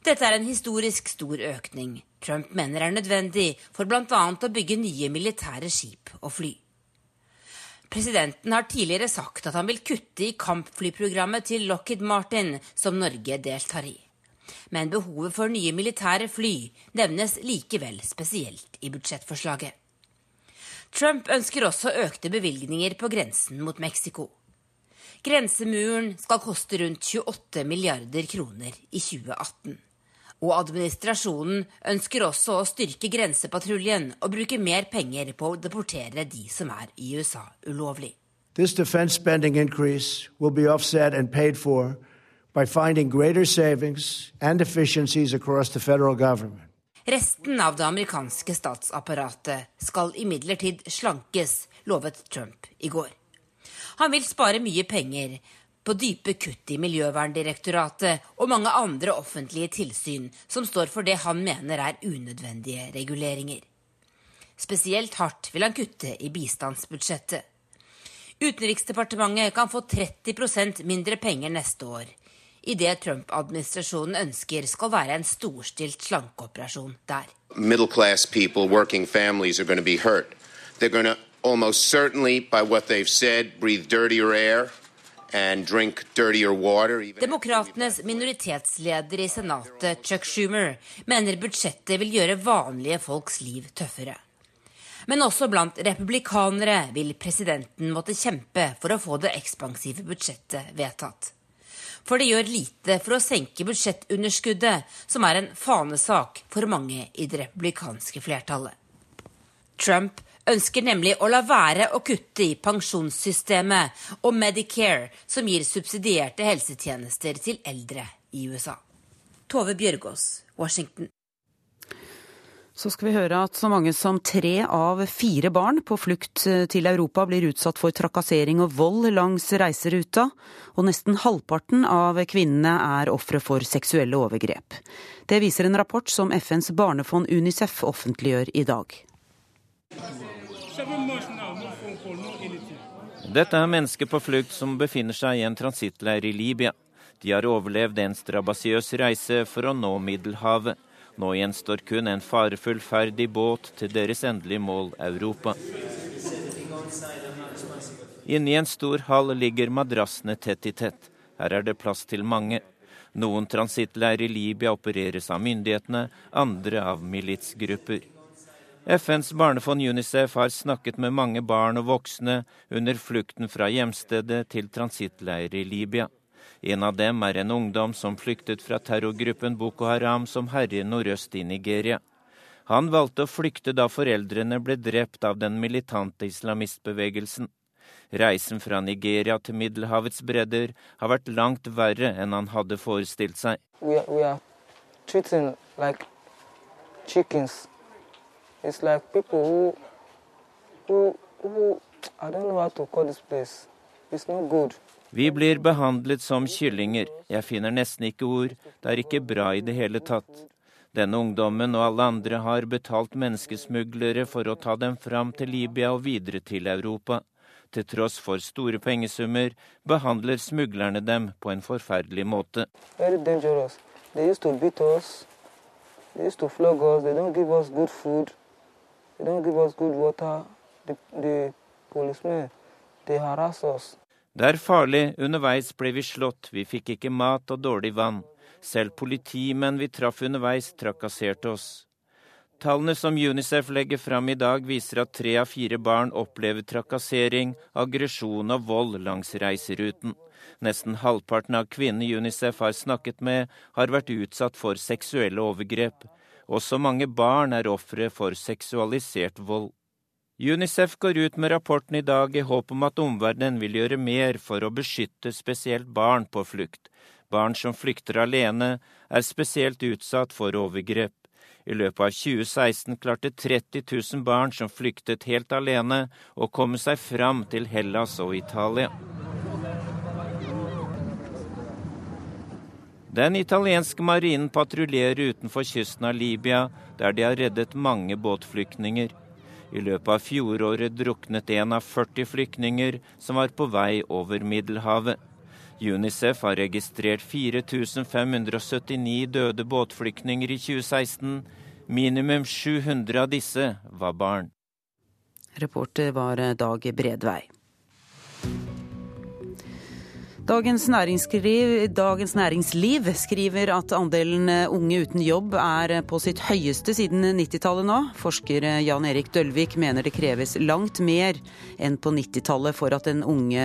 Dette er en historisk stor økning Trump mener er nødvendig for bl.a. å bygge nye militære skip og fly. Presidenten har tidligere sagt at han vil kutte i kampflyprogrammet til Lockheed Martin, som Norge deltar i. Men behovet for nye militære fly nevnes likevel spesielt i budsjettforslaget. Trump ønsker også økte bevilgninger på grensen mot Mexico. Grensemuren skal koste rundt 28 milliarder kroner i 2018. Og administrasjonen ønsker også å styrke grensepatruljen og bruke mer penger på å deportere de som er i USA ulovlig. This defense spending increase will be offset and paid for by finding greater savings and efficiencies across the federal government. Resten av det amerikanske statsapparatet skal imidlertid slankes, lovet Trump i går. Han vil spare mye penger på dype kutt i Miljøverndirektoratet og mange andre offentlige tilsyn som står for det han mener er unødvendige reguleringer. Spesielt hardt vil han kutte i bistandsbudsjettet. Utenriksdepartementet kan få 30% mindre penger neste år, i det Trump-administrasjonen ønsker skal være en storstilt slankeoperasjon der. People, working families are going to be hurt. They're going to almost certainly, by what they've said, breathe dirtier air Demokratenes minoritetsleder i Senatet, Chuck Schumer, mener budsjettet vil gjøre vanlige folks liv tøffere. Men også blant republikanere vil presidenten måtte kjempe for å få det ekspansive budsjettet vedtatt. For det gjør lite for å senke budsjettunderskuddet, som er en fanesak for mange i det republikanske flertallet. Trump ønsker nemlig å la være å kutte i pensjonssystemet og Medicare, som gir subsidierte helsetjenester til eldre i USA. Tove Bjørgaas, Washington. Så skal vi høre at så mange som tre av fire barn på flukt til Europa blir utsatt for trakassering og vold langs reiseruta, og nesten halvparten av kvinnene er ofre for seksuelle overgrep. Det viser en rapport som FNs barnefond Unicef offentliggjør i dag. Dette er mennesker på flukt som befinner seg i en transittleir i Libya. De har overlevd en strabasiøs reise for å nå Middelhavet. Nå gjenstår kun en farefull ferd i båt til deres endelige mål, Europa. Inni en stor hall ligger madrassene tett i tett. Her er det plass til mange. Noen transittleirer i Libya opereres av myndighetene, andre av militsgrupper. FNs barnefond UNICEF har snakket med mange barn og voksne under flukten fra hjemstedet til transittleirer i Libya. En av dem er en ungdom som flyktet fra terrorgruppen Boko Haram som herjer nordøst i Nigeria. Han valgte å flykte da foreldrene ble drept av den militante islamistbevegelsen. Reisen fra Nigeria til Middelhavets bredder har vært langt verre enn han hadde forestilt seg. We are, we are like like who, who, who I don't know how to call this place. It's not good. Vi blir behandlet som kyllinger. Jeg finner nesten ikke ord. Det er ikke bra i det hele tatt. Denne ungdommen og alle andre har betalt menneskesmuglere for å ta dem fram til Libya og videre til Europa. Til tross for store pengesummer behandler smuglerne dem på en forferdelig måte. They harass us. Det er farlig. Underveis ble vi slått. Vi fikk ikke mat og dårlig vann. Selv politimenn vi traff underveis, trakasserte oss. Tallene som Unicef legger fram i dag, viser at tre av fire barn opplever trakassering, aggresjon og vold langs reiseruten. Nesten halvparten av kvinnene Unicef har snakket med, har vært utsatt for seksuelle overgrep. Også mange barn er ofre for seksualisert vold. Unicef går ut med rapporten i dag i håp om at omverdenen vil gjøre mer for å beskytte spesielt barn på flukt. Barn som flykter alene, er spesielt utsatt for overgrep. I løpet av 2016 klarte 30 000 barn som flyktet helt alene, å komme seg fram til Hellas og Italia. Den italienske marinen patruljerer utenfor kysten av Libya, der de har reddet mange båtflyktninger. I løpet av fjoråret druknet en av 40 flyktninger som var på vei over Middelhavet. Unicef har registrert 4579 døde båtflyktninger i 2016. Minimum 700 av disse var barn. Reporter var Dag Bredvei. Dagens Dagens Næringsliv, skriver at andelen unge uten jobb er på sitt høyeste siden 90-tallet nå. Forsker Jan Erik Dølvik mener det kreves langt mer enn på 90-tallet for at den unge,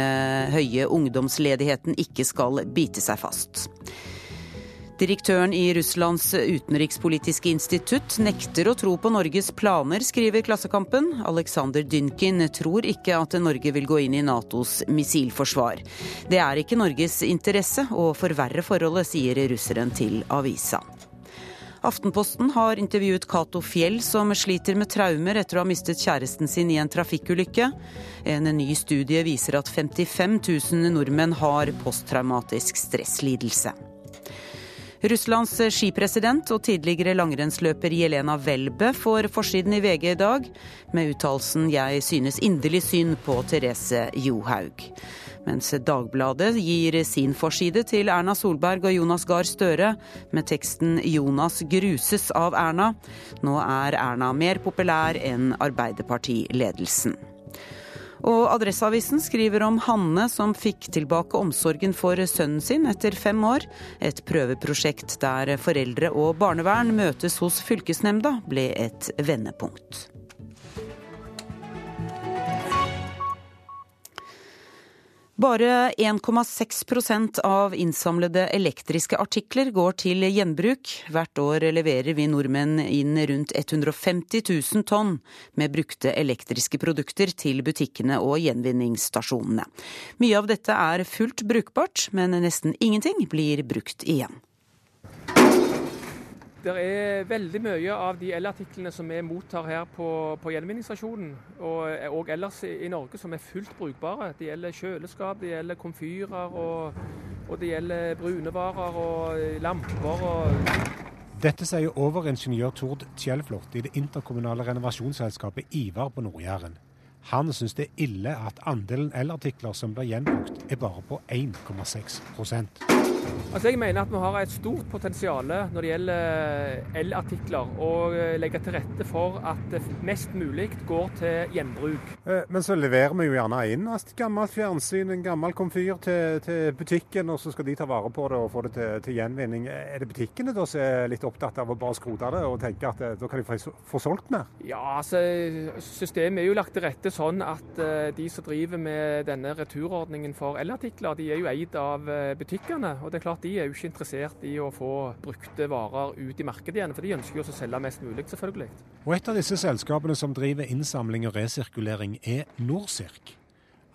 høye ungdomsledigheten ikke skal bite seg fast. Direktøren i Russlands utenrikspolitiske institutt nekter å tro på Norges planer, skriver Klassekampen. Alexander Dynkin tror ikke at Norge vil gå inn i Natos missilforsvar. Det er ikke Norges interesse å forverre forholdet, sier russeren til avisa. Aftenposten har intervjuet Cato Fjell, som sliter med traumer etter å ha mistet kjæresten sin i en trafikkulykke. En ny studie viser at 55 000 nordmenn har posttraumatisk stresslidelse. Russlands skipresident og tidligere langrennsløper Jelena Welbe får forsiden i VG i dag, med uttalelsen 'Jeg synes inderlig synd på Therese Johaug'. Mens Dagbladet gir sin forside til Erna Solberg og Jonas Gahr Støre, med teksten 'Jonas gruses av Erna'. Nå er Erna mer populær enn Arbeiderpartiledelsen. Og Adresseavisen skriver om Hanne som fikk tilbake omsorgen for sønnen sin etter fem år. Et prøveprosjekt der foreldre og barnevern møtes hos fylkesnemnda, ble et vendepunkt. Bare 1,6% av innsamlede elektriske artikler går til gjenbruk. Hvert år leverer vi nordmenn inn rundt 150 000 tonn med brukte elektriske produkter til butikkene og gjenvinningsstasjonene. Mye av dette er fullt brukbart, men nesten ingenting blir brukt igjen. Det er veldig mye av de elartiklene som vi mottar her på, på gjenvinningsstasjonen og, og, ellers i Norge som er fullt brukbare. Det gjelder kjøleskap, det gjelder komfyrer og, og det gjelder brunevarer og lamper. og Dette sier overingeniør Tord Kjellflot i det interkommunale renovasjonsselskapet Ivar på Nord-Jæren. Han syns det er ille at andelen elartikler som blir gjenbrukt, er bare på 1,6 Altså Jeg mener at vi har et stort potensial når det gjelder elartikler, og legge til rette for at mest mulig går til gjenbruk. Eh, men så leverer vi jo gjerne inn et gammelt fjernsyn, en gammel komfyr til, til, butikken, og så skal de ta vare på det og få det til, til, gjenvinning. Er det butikkene da som er litt opptatt av å bare skrote det og tenke at eh, da kan de få, få solgt mer? Ja, altså systemet er jo lagt til rette sånn at de som driver med denne returordningen for elartikler, de er jo eid av butikkene. og det er klart De er jo ikke interessert i å få brukte varer ut i markedet igjen, for de ønsker jo å selge mest mulig, selvfølgelig. Og Et av disse selskapene som driver innsamling og resirkulering, er Norsirk.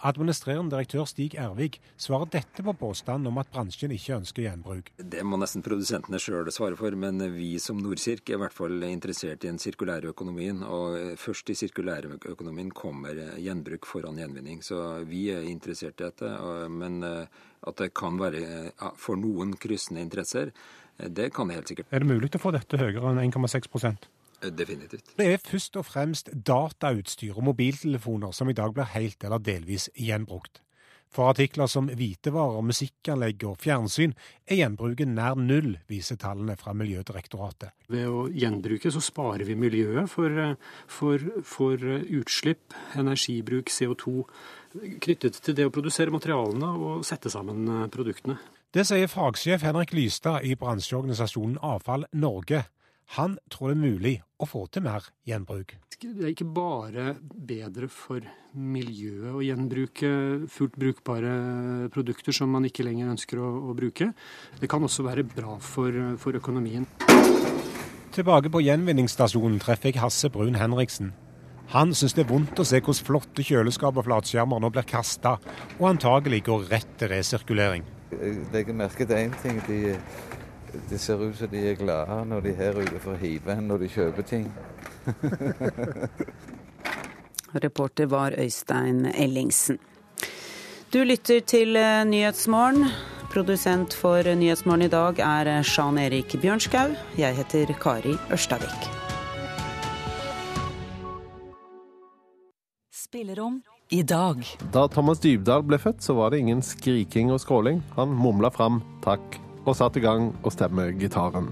Administrerende direktør Stig Ervik svarer dette på påstanden om at bransjen ikke ønsker gjenbruk. Det må nesten produsentene sjøl svare for, men vi som Nordkirk er i hvert fall interessert i den sirkulære økonomien. Og først i sirkulærøkonomien kommer gjenbruk foran gjenvinning. Så vi er interessert i dette. Men at det kan være for noen kryssende interesser, det kan det helt sikkert. Er det mulig å få dette høyere enn 1,6 Definitivt. Det er først og fremst datautstyr og mobiltelefoner som i dag blir helt eller delvis gjenbrukt. For artikler som hvitevarer, musikkanlegg og fjernsyn er gjenbruket nær null, viser tallene fra Miljødirektoratet. Ved å gjenbruke så sparer vi miljøet for, for, for utslipp, energibruk, CO2 knyttet til det å produsere materialene og sette sammen produktene. Det sier fagsjef Henrik Lystad i bransjeorganisasjonen Avfall Norge. Han tror det er mulig å få til mer gjenbruk. Det er ikke bare bedre for miljøet å gjenbruke fullt brukbare produkter som man ikke lenger ønsker å, å bruke. Det kan også være bra for, for økonomien. Tilbake på gjenvinningsstasjonen treffer jeg Hasse Brun Henriksen. Han syns det er vondt å se hvordan flotte kjøleskap og flatskjermer nå blir kasta, og antagelig går rett til resirkulering. Jeg legger merke til én ting. De det ser ut som de er glade når de er her ute for å hive når de kjøper ting. Reporter var Øystein Ellingsen. Du lytter til eh, Nyhetsmorgen. Produsent for Nyhetsmorgen i dag er Sjan Erik Bjørnskau. Jeg heter Kari Ørstavik. Spillerom i dag. Da Thomas Dybdahl ble født, så var det ingen skriking og skråling. Han mumla fram 'takk' og satte i gang å stemme gitaren.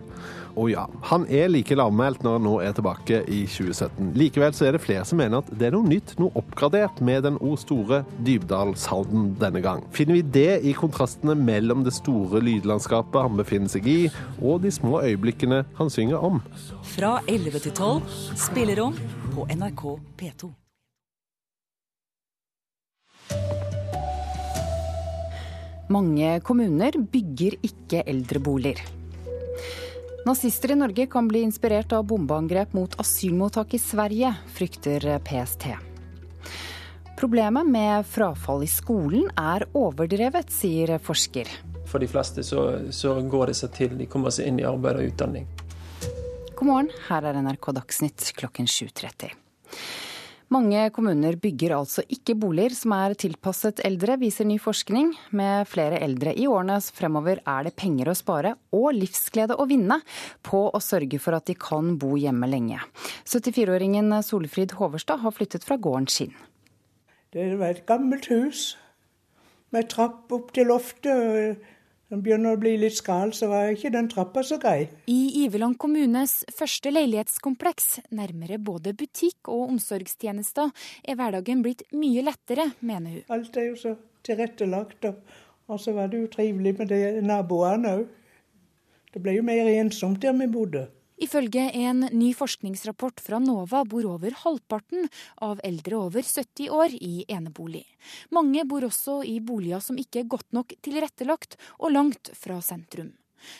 Og ja, han er like lavmælt når han nå er tilbake i 2017. Likevel så er det flere som mener at det er noe nytt, noe oppgradert med den o store Dybdahl-salden denne gang. Finner vi det i kontrastene mellom det store lydlandskapet han befinner seg i, og de små øyeblikkene han synger om? Fra 11 til 12, spillerom på NRK P2. Mange kommuner bygger ikke eldreboliger. Nazister i Norge kan bli inspirert av bombeangrep mot asylmottak i Sverige, frykter PST. Problemet med frafall i skolen er overdrevet, sier forsker. For de fleste så, så går det seg til, de kommer seg inn i arbeid og utdanning. God morgen, her er NRK Dagsnytt klokken 7.30. Mange kommuner bygger altså ikke boliger som er tilpasset eldre, viser ny forskning. Med flere eldre i årene fremover er det penger å spare og livsglede å vinne på å sørge for at de kan bo hjemme lenge. 74-åringen Solfrid Hoverstad har flyttet fra gården sin. Det var et gammelt hus med trapp opp til loftet den begynner å bli litt skal, så var ikke den trappa så grei. I Iveland kommunes første leilighetskompleks, nærmere både butikk og omsorgstjenester, er hverdagen blitt mye lettere, mener hun. Alt er jo så tilrettelagt, og, og så var det jo trivelig med de naboene òg. Det ble jo mer ensomt der vi bodde. Ifølge en ny forskningsrapport fra NOVA bor over halvparten av eldre over 70 år i enebolig. Mange bor også i boliger som ikke er godt nok tilrettelagt og langt fra sentrum.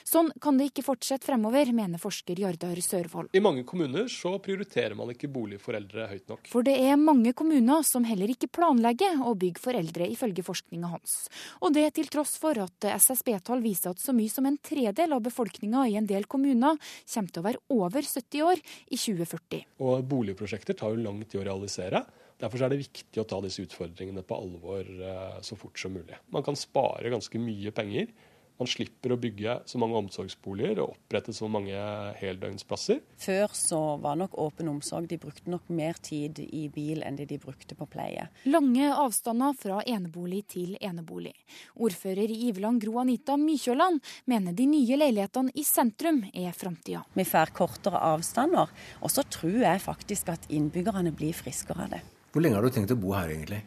Sånn kan det ikke fortsette fremover, mener forsker Jardar Sørvold. I mange kommuner så prioriterer man ikke bolig for eldre høyt nok. For det er mange kommuner som heller ikke planlegger å bygge for eldre, ifølge forskninga hans. Og det til tross for at SSB-tall viser at så mye som en tredel av befolkninga i en del kommuner kommer til å være over 70 år i 2040. Og boligprosjekter tar jo lang tid å realisere. Derfor er det viktig å ta disse utfordringene på alvor eh, så fort som mulig. Man kan spare ganske mye penger Man slipper å bygge så mange omsorgsboliger og opprette så mange heldøgnsplasser. Før så var nok åpen omsorg, de brukte nok mer tid i bil enn det de brukte på pleie. Lange avstander fra enebolig til enebolig. Ordfører i Iveland Gro Anita Mykjåland mener de nye leilighetene i sentrum er framtida. Vi får kortere avstander, og så tror jeg faktisk at innbyggerne blir friskere av det. Hvor lenge har du tenkt å bo her egentlig?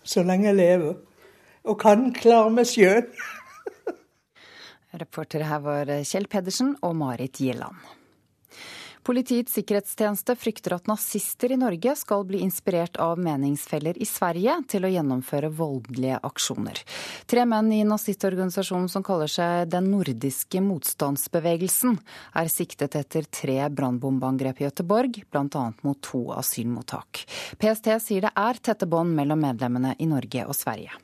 Så lenge jeg lever. Og kan klare meg sjøl. Reportere her var Kjell Pedersen og Marit Gjelland. Politiets sikkerhetstjeneste frykter at nazister i Norge skal bli inspirert av meningsfeller i Sverige til å gjennomføre voldelige aksjoner. Tre menn i nazistorganisasjonen som kaller seg Den nordiske motstandsbevegelsen, er siktet etter tre brannbombeangrep i Göteborg, bl.a. mot to asylmottak. PST sier det er tette bånd mellom medlemmene i Norge og Sverige.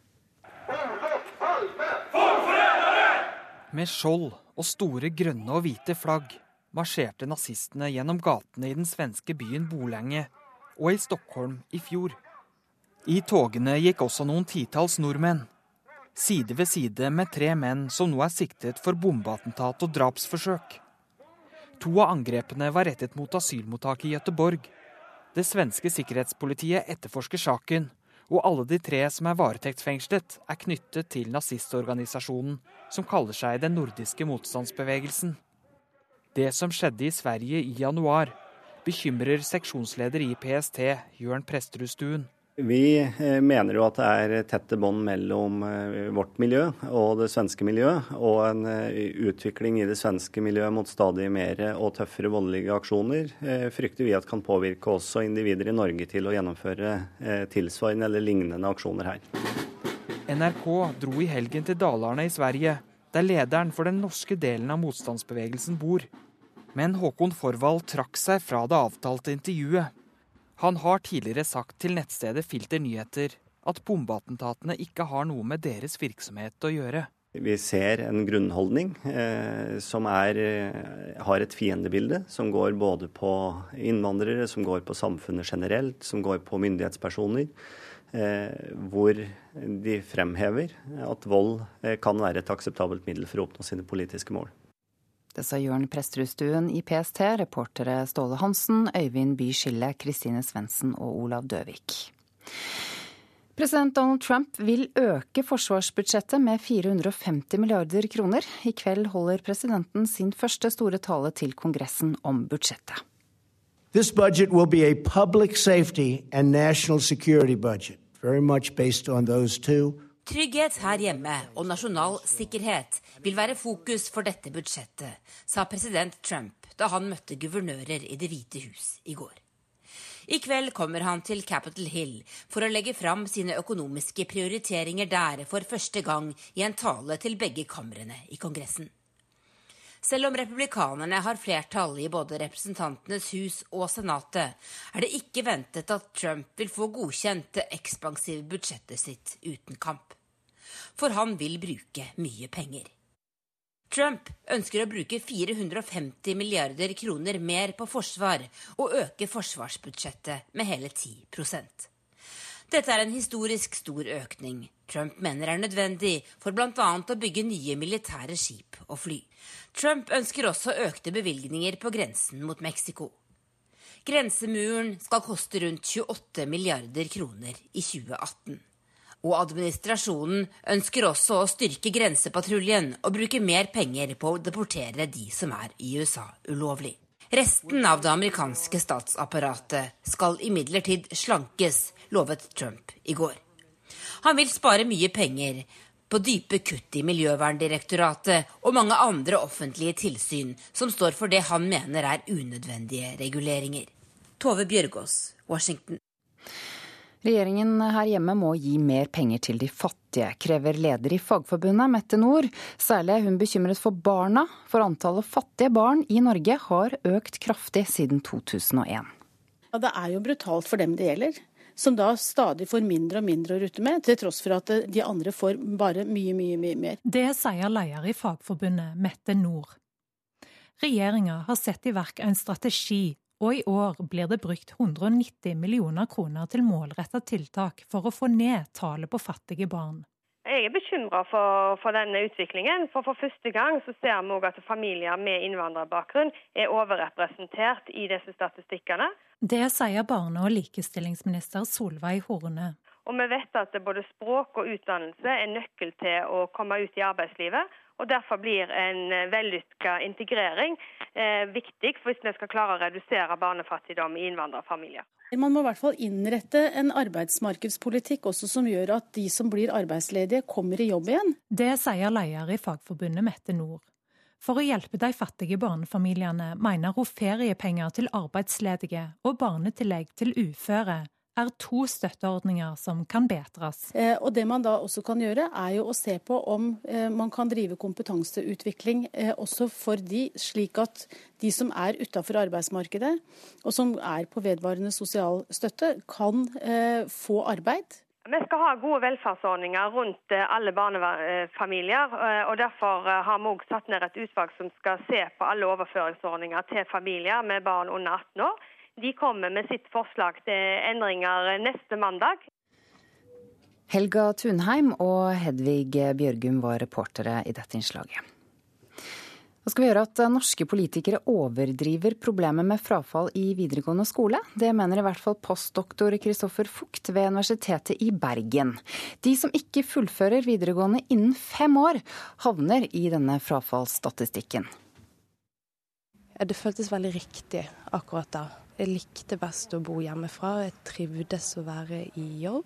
Med skjold og store grønne og hvite flagg marsjerte nazistene gjennom gatene i den svenske byen Bolenge og i Stockholm i fjor. I togene gikk også noen titalls nordmenn, side ved side med tre menn som nå er siktet for bombeattentat og drapsforsøk. To av angrepene var rettet mot asylmottaket i Gøteborg. Det svenske sikkerhetspolitiet etterforsker saken, og alle de tre som er varetektsfengslet, er knyttet til nazistorganisasjonen som kaller seg Den nordiske motstandsbevegelsen. Det som skjedde i Sverige i januar, bekymrer seksjonsleder i PST, Jørn Presterudstuen. Vi eh, mener jo at det er tette bånd mellom eh, vårt miljø og det svenske miljøet, og en eh, utvikling i det svenske miljøet mot stadig mer og tøffere voldelige aksjoner frykter vi at kan påvirke også individer i Norge til å gjennomføre tilsvarende eller lignende aksjoner her. NRK dro i helgen til Dalarna i Sverige, der lederen for den norske delen av motstandsbevegelsen bor. Men Håkon Forvald trakk seg fra det avtalte intervjuet. Han har tidligere sagt til nettstedet Filter nyheter at bombeattentatene ikke har noe med deres virksomhet å gjøre. Vi ser en grunnholdning eh, som er, eh, har et fiendebilde, som går både på innvandrere, som går på samfunnet generelt, som går på myndighetspersoner. Eh, hvor de fremhever at vold eh, kan være et akseptabelt middel for å oppnå sine politiske mål. Det sa Jørn Presterudstuen i PST, reportere Ståle Hansen, Øyvind By Skille, Kristine Svendsen og Olav Døvik. President Donald Trump vil øke forsvarsbudsjettet med 450 milliarder kroner. I kveld holder presidenten sin første store tale til Kongressen om budsjettet. This budget will be a public safety and national security budget, very much based on those two. Trygghet her hjemme og nasjonal sikkerhet vil være fokus for dette budsjettet, sa president Trump da han møtte guvernører i Det hvite hus i går. I kveld kommer han til Capitol Hill for å legge fram sine økonomiske prioriteringer der for første gang i en tale til begge kamrene i Kongressen. Selv om republikanerne har flertall i både Representantenes hus og Senatet, er det ikke ventet at Trump vil få godkjent det ekspansive budsjettet sitt uten kamp. For han vil bruke mye penger. Trump ønsker å bruke 450 milliarder kroner mer på forsvar og øke forsvarsbudsjettet med hele 10% dette er en historisk stor økning Trump mener er nødvendig for bl.a. å bygge nye militære skip og fly. Trump ønsker også økte bevilgninger på grensen mot Mexico. Grensemuren skal koste rundt 28 milliarder kroner i 2018. Og administrasjonen ønsker også å styrke grensepatruljen og bruke mer penger på å deportere de som er i USA ulovlig. Resten av det amerikanske statsapparatet skal imidlertid slankes, lovet Trump i går. Han vil spare mye penger på dype kutt i Miljøverndirektoratet og mange andre offentlige tilsyn som står for det han mener er unødvendige reguleringer. Tove Bjørgaas, Washington. Regjeringen her hjemme må gi mer penger til de fattige, krever leder i Fagforbundet, Mette Nord. Særlig er hun bekymret for barna, for antallet fattige barn i Norge har økt kraftig siden 2001. Ja, det er jo brutalt for dem det gjelder, som da stadig får mindre og mindre å rutte med, til tross for at de andre får bare mye, mye, mye mer. Det sier leder i Fagforbundet, Mette Nord. Regjeringa har satt i verk en strategi og i år blir det brukt 190 millioner kroner til målretta tiltak for å få ned tallet på fattige barn. Jeg er bekymra for, for, denne utviklingen. For for første gang så ser vi at familier med innvandrerbakgrunn er overrepresentert i disse statistikkene. Det sier barne- og likestillingsminister Solveig Horne. Og vi vet at både språk og utdannelse er nøkkel til å komme ut i arbeidslivet. Og Derfor blir en vellykka integrering eh, viktig hvis vi skal klare å redusere barnefattigdom i innvandrerfamilier. Man må i hvert fall innrette en arbeidsmarkedspolitikk også som gjør at de som blir arbeidsledige, kommer i jobb igjen. Det sier leder i Fagforbundet Mette Nord. For å hjelpe de fattige barnefamiliene mener hun feriepenger til arbeidsledige og barnetillegg til uføre er to støtteordninger som kan bedres. Eh, og Det man da også kan gjøre, er jo å se på om eh, man kan drive kompetanseutvikling eh, også for de, slik at de som er utafor arbeidsmarkedet, og som er på vedvarende sosial støtte, kan få arbeid. Vi skal ha gode velferdsordninger rundt alle barnefamilier. og Derfor har vi også satt ned et utvalg som skal se på alle overføringsordninger til familier med barn under 18 år. De kommer med sitt forslag til endringer neste mandag. Helga Tunheim og Hedvig Bjørgum var reportere i dette innslaget. Nå skal vi gjøre at norske politikere overdriver problemet med frafall i videregående skole. Det mener i hvert fall postdoktor Kristoffer Fugt ved Universitetet i Bergen. De som ikke fullfører videregående innen fem år, havner i denne frafallsstatistikken. Det føltes veldig riktig akkurat da. Jeg likte best å bo hjemmefra, jeg trivdes å være i jobb.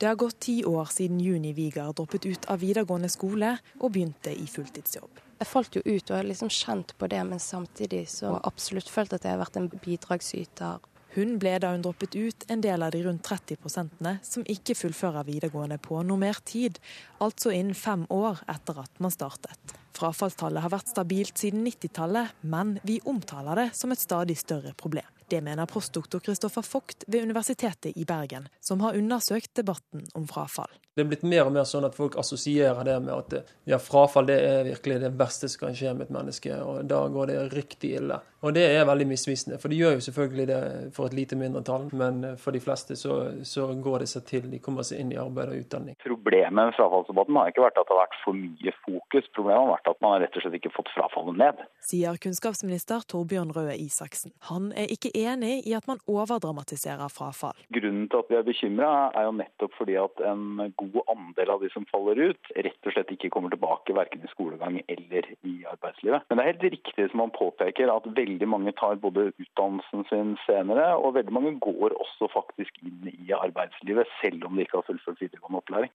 Det har gått ti år siden Juni Vigar droppet ut av videregående skole og begynte i fulltidsjobb. Jeg falt jo ut og har liksom kjent på det, men samtidig så har jeg absolutt følt at jeg har vært en bidragsyter. Hun ble da hun droppet ut en del av de rundt 30 prosentene som ikke fullfører videregående på normert tid, altså innen fem år etter at man startet. Frafallstallet har vært stabilt siden 90-tallet, men vi omtaler det som et stadig større problem. Det mener postdoktor Kristoffer Vogt ved Universitetet i Bergen, som har undersøkt debatten om frafall. Det er blitt mer og mer sånn at folk assosierer det med at ja, frafall det er virkelig det verste som kan skje med et menneske, og da går det riktig ille. Og det er veldig misvisende, for de gjør jo selvfølgelig det for et lite mindretall, men for de fleste så, så går det seg til. De kommer seg inn i arbeid og utdanning. Problemet med frafallsdebatten har ikke vært at det har vært for mye fokus, problemet har vært at man har rett og slett ikke fått frafallet ned. Sier kunnskapsminister Torbjørn Røe Isaksen. Han er ikke enig i at man overdramatiserer frafall. Grunnen til at vi er bekymra er jo nettopp fordi at en god andel av de som faller ut, rett og slett ikke kommer tilbake verken i skolegang eller i arbeidslivet. Men det er helt riktig som han påpeker at veldig mange tar både utdannelsen sin senere, og veldig mange går også faktisk inn i arbeidslivet selv om de ikke har fullført videregående opplæring.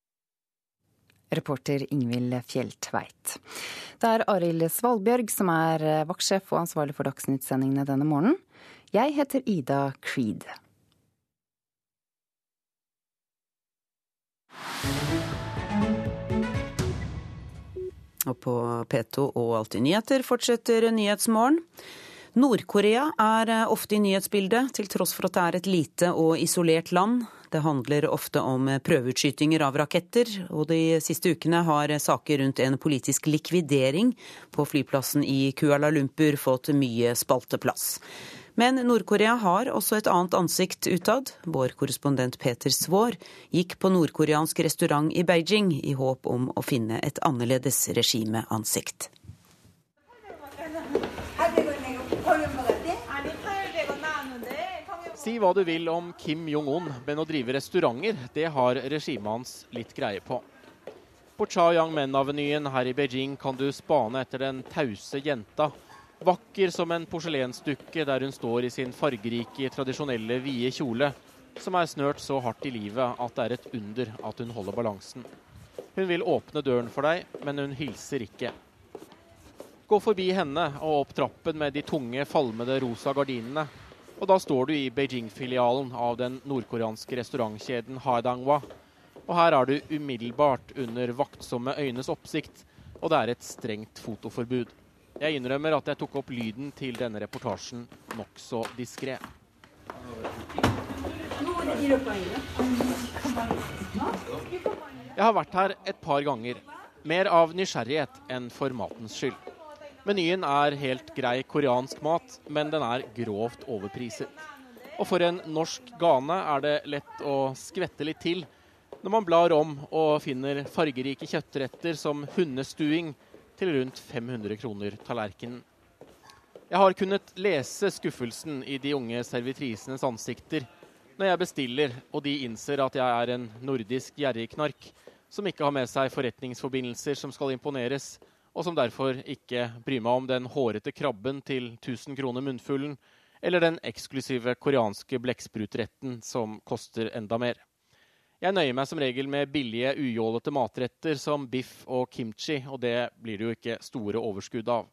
Reporter Ingvild Fjelltveit. Det er Arild Svalbjørg som er vaktsjef og ansvarlig for Dagsnytt-sendingene denne morgenen. Jeg heter Ida Creed. Og på P2 og Alltid nyheter fortsetter Nyhetsmorgen. Nord-Korea er ofte i nyhetsbildet, til tross for at det er et lite og isolert land. Det handler ofte om prøveutskytinger av raketter, og de siste ukene har saker rundt en politisk likvidering på flyplassen i Kuala Lumpur fått mye spalteplass. Men Nord-Korea har også et annet ansikt utad. Vår korrespondent Peter Svaar gikk på nordkoreansk restaurant i Beijing i håp om å finne et annerledes regimeansikt. Si hva du vil om Kim Jong-un, men å drive restauranter, det har regimet hans litt greie på. På Cha Yang-men-avenyen her i Beijing kan du spane etter den tause jenta. Vakker som en porselensdukke der hun står i sin fargerike, tradisjonelle vide kjole, som er snørt så hardt i livet at det er et under at hun holder balansen. Hun vil åpne døren for deg, men hun hilser ikke. Gå forbi henne og opp trappen med de tunge, falmede rosa gardinene og da står du i Beijing-filialen av den nordkoreanske restaurantkjeden Haidangwa. Og her er du umiddelbart under vaktsomme øynes oppsikt, og det er et strengt fotoforbud. Jeg innrømmer at jeg tok opp lyden til denne reportasjen nokså diskré. Jeg har vært her et par ganger, mer av nysgjerrighet enn for matens skyld. Menyen er helt grei koreansk mat, men den er grovt overpriset. Og for en norsk gane er det lett å skvette litt til når man blar om og finner fargerike kjøttretter som hundestuing til rundt 500 kroner tallerkenen. Jeg har kunnet lese skuffelsen i de unge servitrisenes ansikter når jeg bestiller og de innser at jeg er en nordisk gjerrigknark som ikke har med seg forretningsforbindelser som skal imponeres, og som derfor ikke bryr meg om den hårete krabben til 1000 kroner munnfullen, eller den eksklusive koreanske blekksprutretten som koster enda mer. Jeg nøyer meg som regel med billige, ujålete matretter som biff og kimchi, og det blir det jo ikke store overskudd av.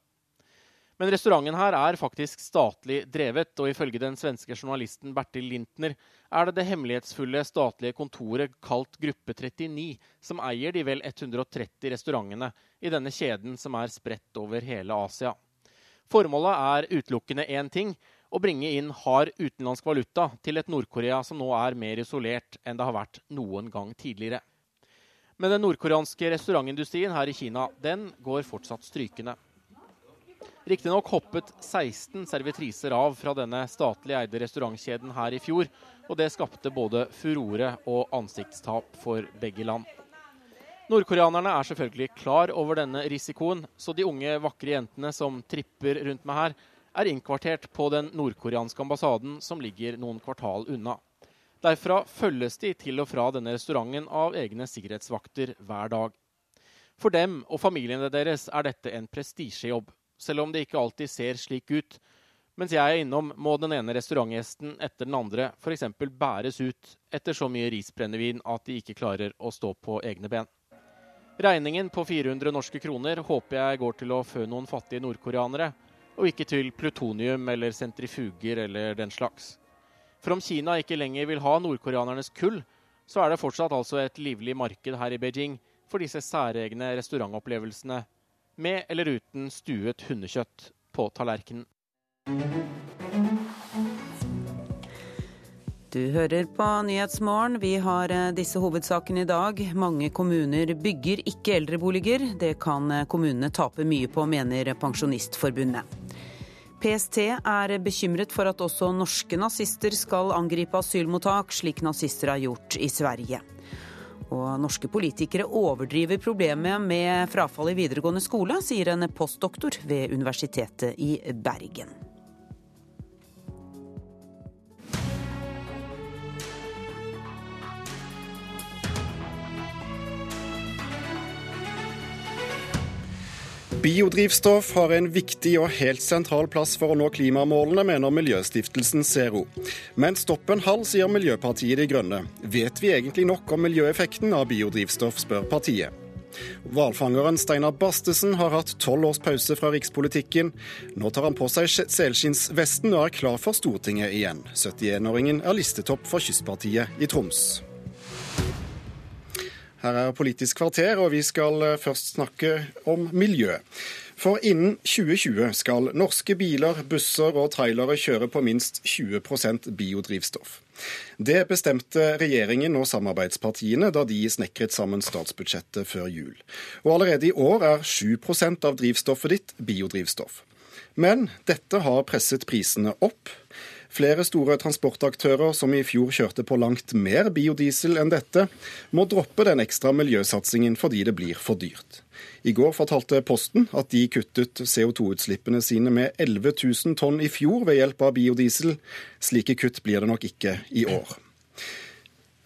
Men restauranten her er faktisk statlig drevet, og ifølge den svenske journalisten Bertil Lintner er det det hemmelighetsfulle statlige kontoret kalt Gruppe 39 som eier de vel 130 restaurantene i denne kjeden som er spredt over hele Asia. Formålet er utelukkende én ting å bringe inn hard utenlandsk valuta til et Nord-Korea som nå er mer isolert enn det har vært noen gang tidligere. Men den nordkoreanske restaurantindustrien her i Kina den går fortsatt strykende. Riktignok hoppet 16 servitriser av fra denne statlig eide restaurantkjeden her i fjor, og det skapte både furore og ansiktstap for begge land. Nordkoreanerne er selvfølgelig klar over denne risikoen, så de unge, vakre jentene som tripper rundt meg her, er innkvartert på den nordkoreanske ambassaden som ligger noen kvartal unna. Derfra følges de til og fra denne restauranten av egne sikkerhetsvakter hver dag. For dem og familiene deres er dette en prestisjejobb, selv om det ikke alltid ser slik ut. Mens jeg er innom, må den ene restaurantgjesten etter den andre f.eks. bæres ut etter så mye risbrennevin at de ikke klarer å stå på egne ben. Regningen på 400 norske kroner håper jeg går til å fø noen fattige nordkoreanere, og ikke til plutonium eller sentrifuger eller den slags. For om Kina ikke lenger vil ha nordkoreanernes kull, så er det fortsatt altså et livlig marked her i Beijing for disse særegne restaurantopplevelsene, med eller uten stuet hundekjøtt på tallerkenen. Du hører på Nyhetsmorgen. Vi har eh, disse hovedsakene i dag. Mange kommuner bygger ikke eldreboliger. Det kan eh, kommunene tape mye på, mener Pensjonistforbundet. PST er bekymret for at også norske nazister skal angripe asylmottak, slik nazister har gjort i Sverige. Og norske politikere overdriver problemet med frafall i videregående skole, sier en postdoktor ved Universitetet i Bergen. Biodrivstoff har en viktig og helt sentral plass for å nå klimamålene, mener Miljøstiftelsen Zero. Men stopp en halv, sier Miljøpartiet De Grønne. Vet vi egentlig nok om miljøeffekten av biodrivstoff, spør partiet. Hvalfangeren Steinar Bastesen har hatt tolv års pause fra rikspolitikken. Nå tar han på seg selskinnsvesten og er klar for Stortinget igjen. 71-åringen er listetopp for Kystpartiet i Troms. Her er Politisk kvarter, og vi skal eh, først snakke om miljø. For innen 2020 skal norske biler, busser og trailere kjøre på minst 20% biodrivstoff. Det bestemte regjeringen og samarbeidspartiene da de snekret sammen statsbudsjettet før jul. Og allerede i år er 7% av drivstoffet ditt biodrivstoff. Men dette har presset prisene opp. Flere store transportaktører som i fjor kjørte på langt mer biodiesel enn dette, må droppe den ekstra miljøsatsingen fordi det blir for dyrt. I går fortalte Posten at de kuttet CO2-utslippene sine med 11 000 tonn i fjor ved hjelp av biodiesel. Slike kutt blir det nok ikke i år.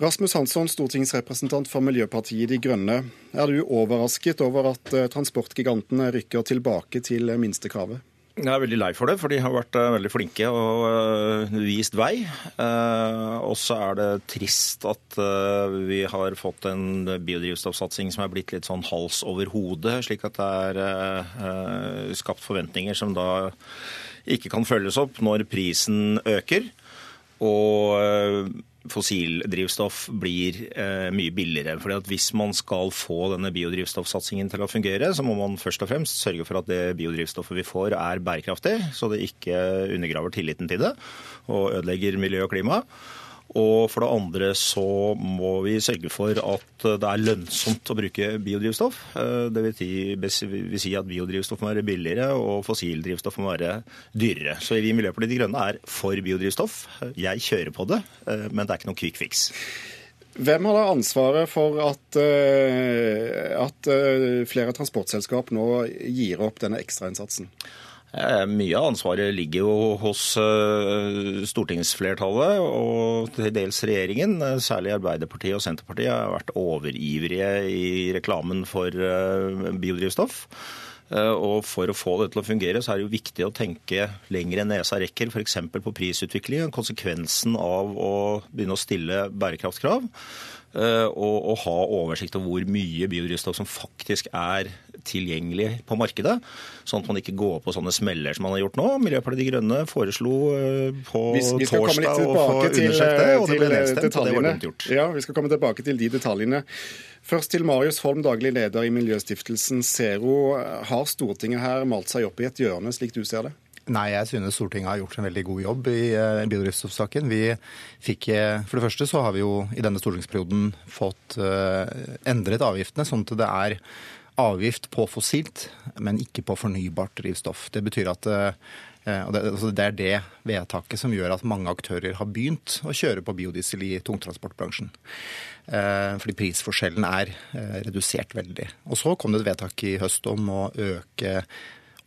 Rasmus Hansson, stortingsrepresentant for Miljøpartiet De Grønne. Er du overrasket over at eh, transportgigantene rykker tilbake til minstekravet? Jeg er veldig lei for det, for de har vært uh, veldig flinke og uh, vist vei. Uh, og så er det trist at vi har fått en biodrivstoffsatsing som er blitt litt sånn hals over hodet, slik at det er skapt forventninger som da ikke kan følges opp når prisen øker. Og fossildrivstoff blir eh, mye billigere. Fordi at Hvis man skal få denne biodrivstoffsatsingen til å fungere, så må man først og fremst sørge for at det biodrivstoffet vi får er bærekraftig, så det ikke undergraver tilliten til det og ødelegger miljø og klima. Og for det andre så må vi sørge for at det er lønnsomt å bruke biodrivstoff. Eh, det vil si, at biodrivstoff må være billigere og fossildrivstoff må være dyrere. Så vi i Miljøpartiet De Grønne er for biodrivstoff. Jeg kjører på det, eh, men det er ikke noen quick fix. Hvem har da ansvaret for at, eh, at flere transportselskap nå gir opp denne ekstrainnsatsen? Mye av ansvaret ligger jo hos stortingsflertallet og til dels regjeringen. Særlig Arbeiderpartiet og Senterpartiet har vært overivrige i reklamen for biodrivstoff. Eh, og For å få det til å fungere, så er det jo viktig å tenke lenger enn nesa rekker, f.eks. på prisutviklingen, konsekvensen av å begynne å stille bærekraftskrav. Eh, og, og ha oversikt over hvor mye biodrivstoff som faktisk er tilgjengelig på markedet. Sånn at man ikke går på sånne smeller som man har gjort nå. Miljøpartiet De Grønne foreslo eh, på torsdag å få undersøkt det, og det ble nedstemt. og det var dumt gjort. Ja, Vi skal komme tilbake til de detaljene. Først til Marius Holm, daglig leder i miljøstiftelsen Zero. Har Stortinget her malt seg opp i et hjørne, slik du ser det? Nei, jeg synes Stortinget har gjort en veldig god jobb i uh, biodrivstoffsaken. Vi fikk, For det første så har vi jo i denne stortingsperioden fått endret avgiftene, sånn at det er avgift på fossilt, men ikke på fornybart drivstoff. Det betyr at det, altså er det vedtaket som gjør at mange aktører har begynt å kjøre på biodiesel i tungtransportbransjen. Eh, fordi prisforskjellen er eh, redusert veldig. Og så kom det et vedtak i høst om å øke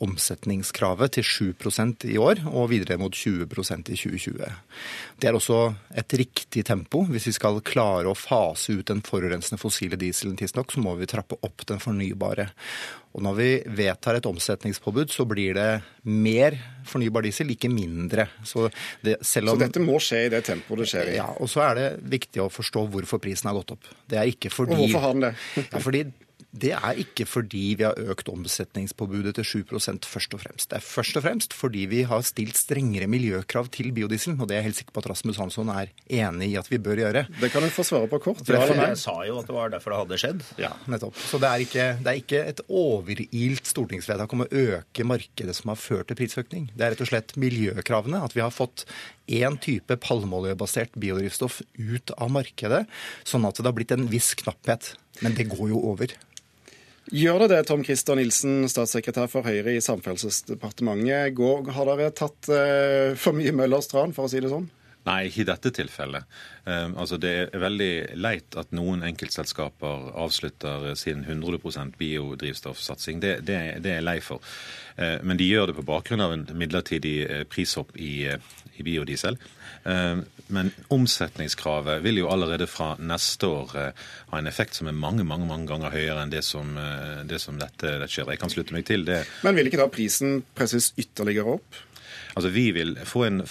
omsetningskravet til 7% i år, og videre mot 20% i 2020. Det er også et riktig tempo. Hvis vi skal klare å fase ut den forurensende fossile dieselen tidsnok, så må vi trappe opp den fornybare. Og når vi vedtar et omsetningspåbud, så blir det mer fornybar diesel, ikke mindre. Så, det, om, så dette må skje i det tempoet det skjer i? Ja, og så er det viktig å forstå hvorfor prisen har gått opp. Det er ikke fordi, og hvorfor har den det? ja, fordi det er ikke fordi vi har økt omsetningspåbudet til 7% først og fremst. Det er først og fremst fordi vi har stilt strengere miljøkrav til biodiesel, og det er jeg helt sikker på at Rasmus Hansson er enig i at vi bør gjøre. Det kan du få svare på kort. Ja, jeg sa jo at det var derfor det hadde skjedd. Ja, nettopp. Så det er ikke, det er ikke et overilt stortingsvedtak om å øke markedet som har ført til prisøkning. Det er rett og slett miljøkravene. At vi har fått én type palmeoljebasert biodrivstoff ut av markedet, sånn at det har blitt en viss knapphet. Men det går jo over. Gjør det det, Tom Christer Nilsen, statssekretær for Høyre i Samferdselsdepartementet. Har dere tatt eh, for mye Møllers tran, for å si det sånn? Nei, ikke i dette tilfellet. Um, altså det er veldig leit at noen enkeltselskaper avslutter sin 100 biodrivstoffsatsing. Det, det, det, er jeg lei for. Uh, men de gjør det på bakgrunn av en midlertidig uh, prishopp i, i biodiesel. Uh, men omsetningskravet vil jo allerede fra neste år eh, ha en effekt som er mange mange, mange ganger høyere enn det som, eh, det som dette, dette skjer. Jeg kan slutte meg til det. Men vil ikke da prisen presses ytterligere opp? Altså, Vi vil få en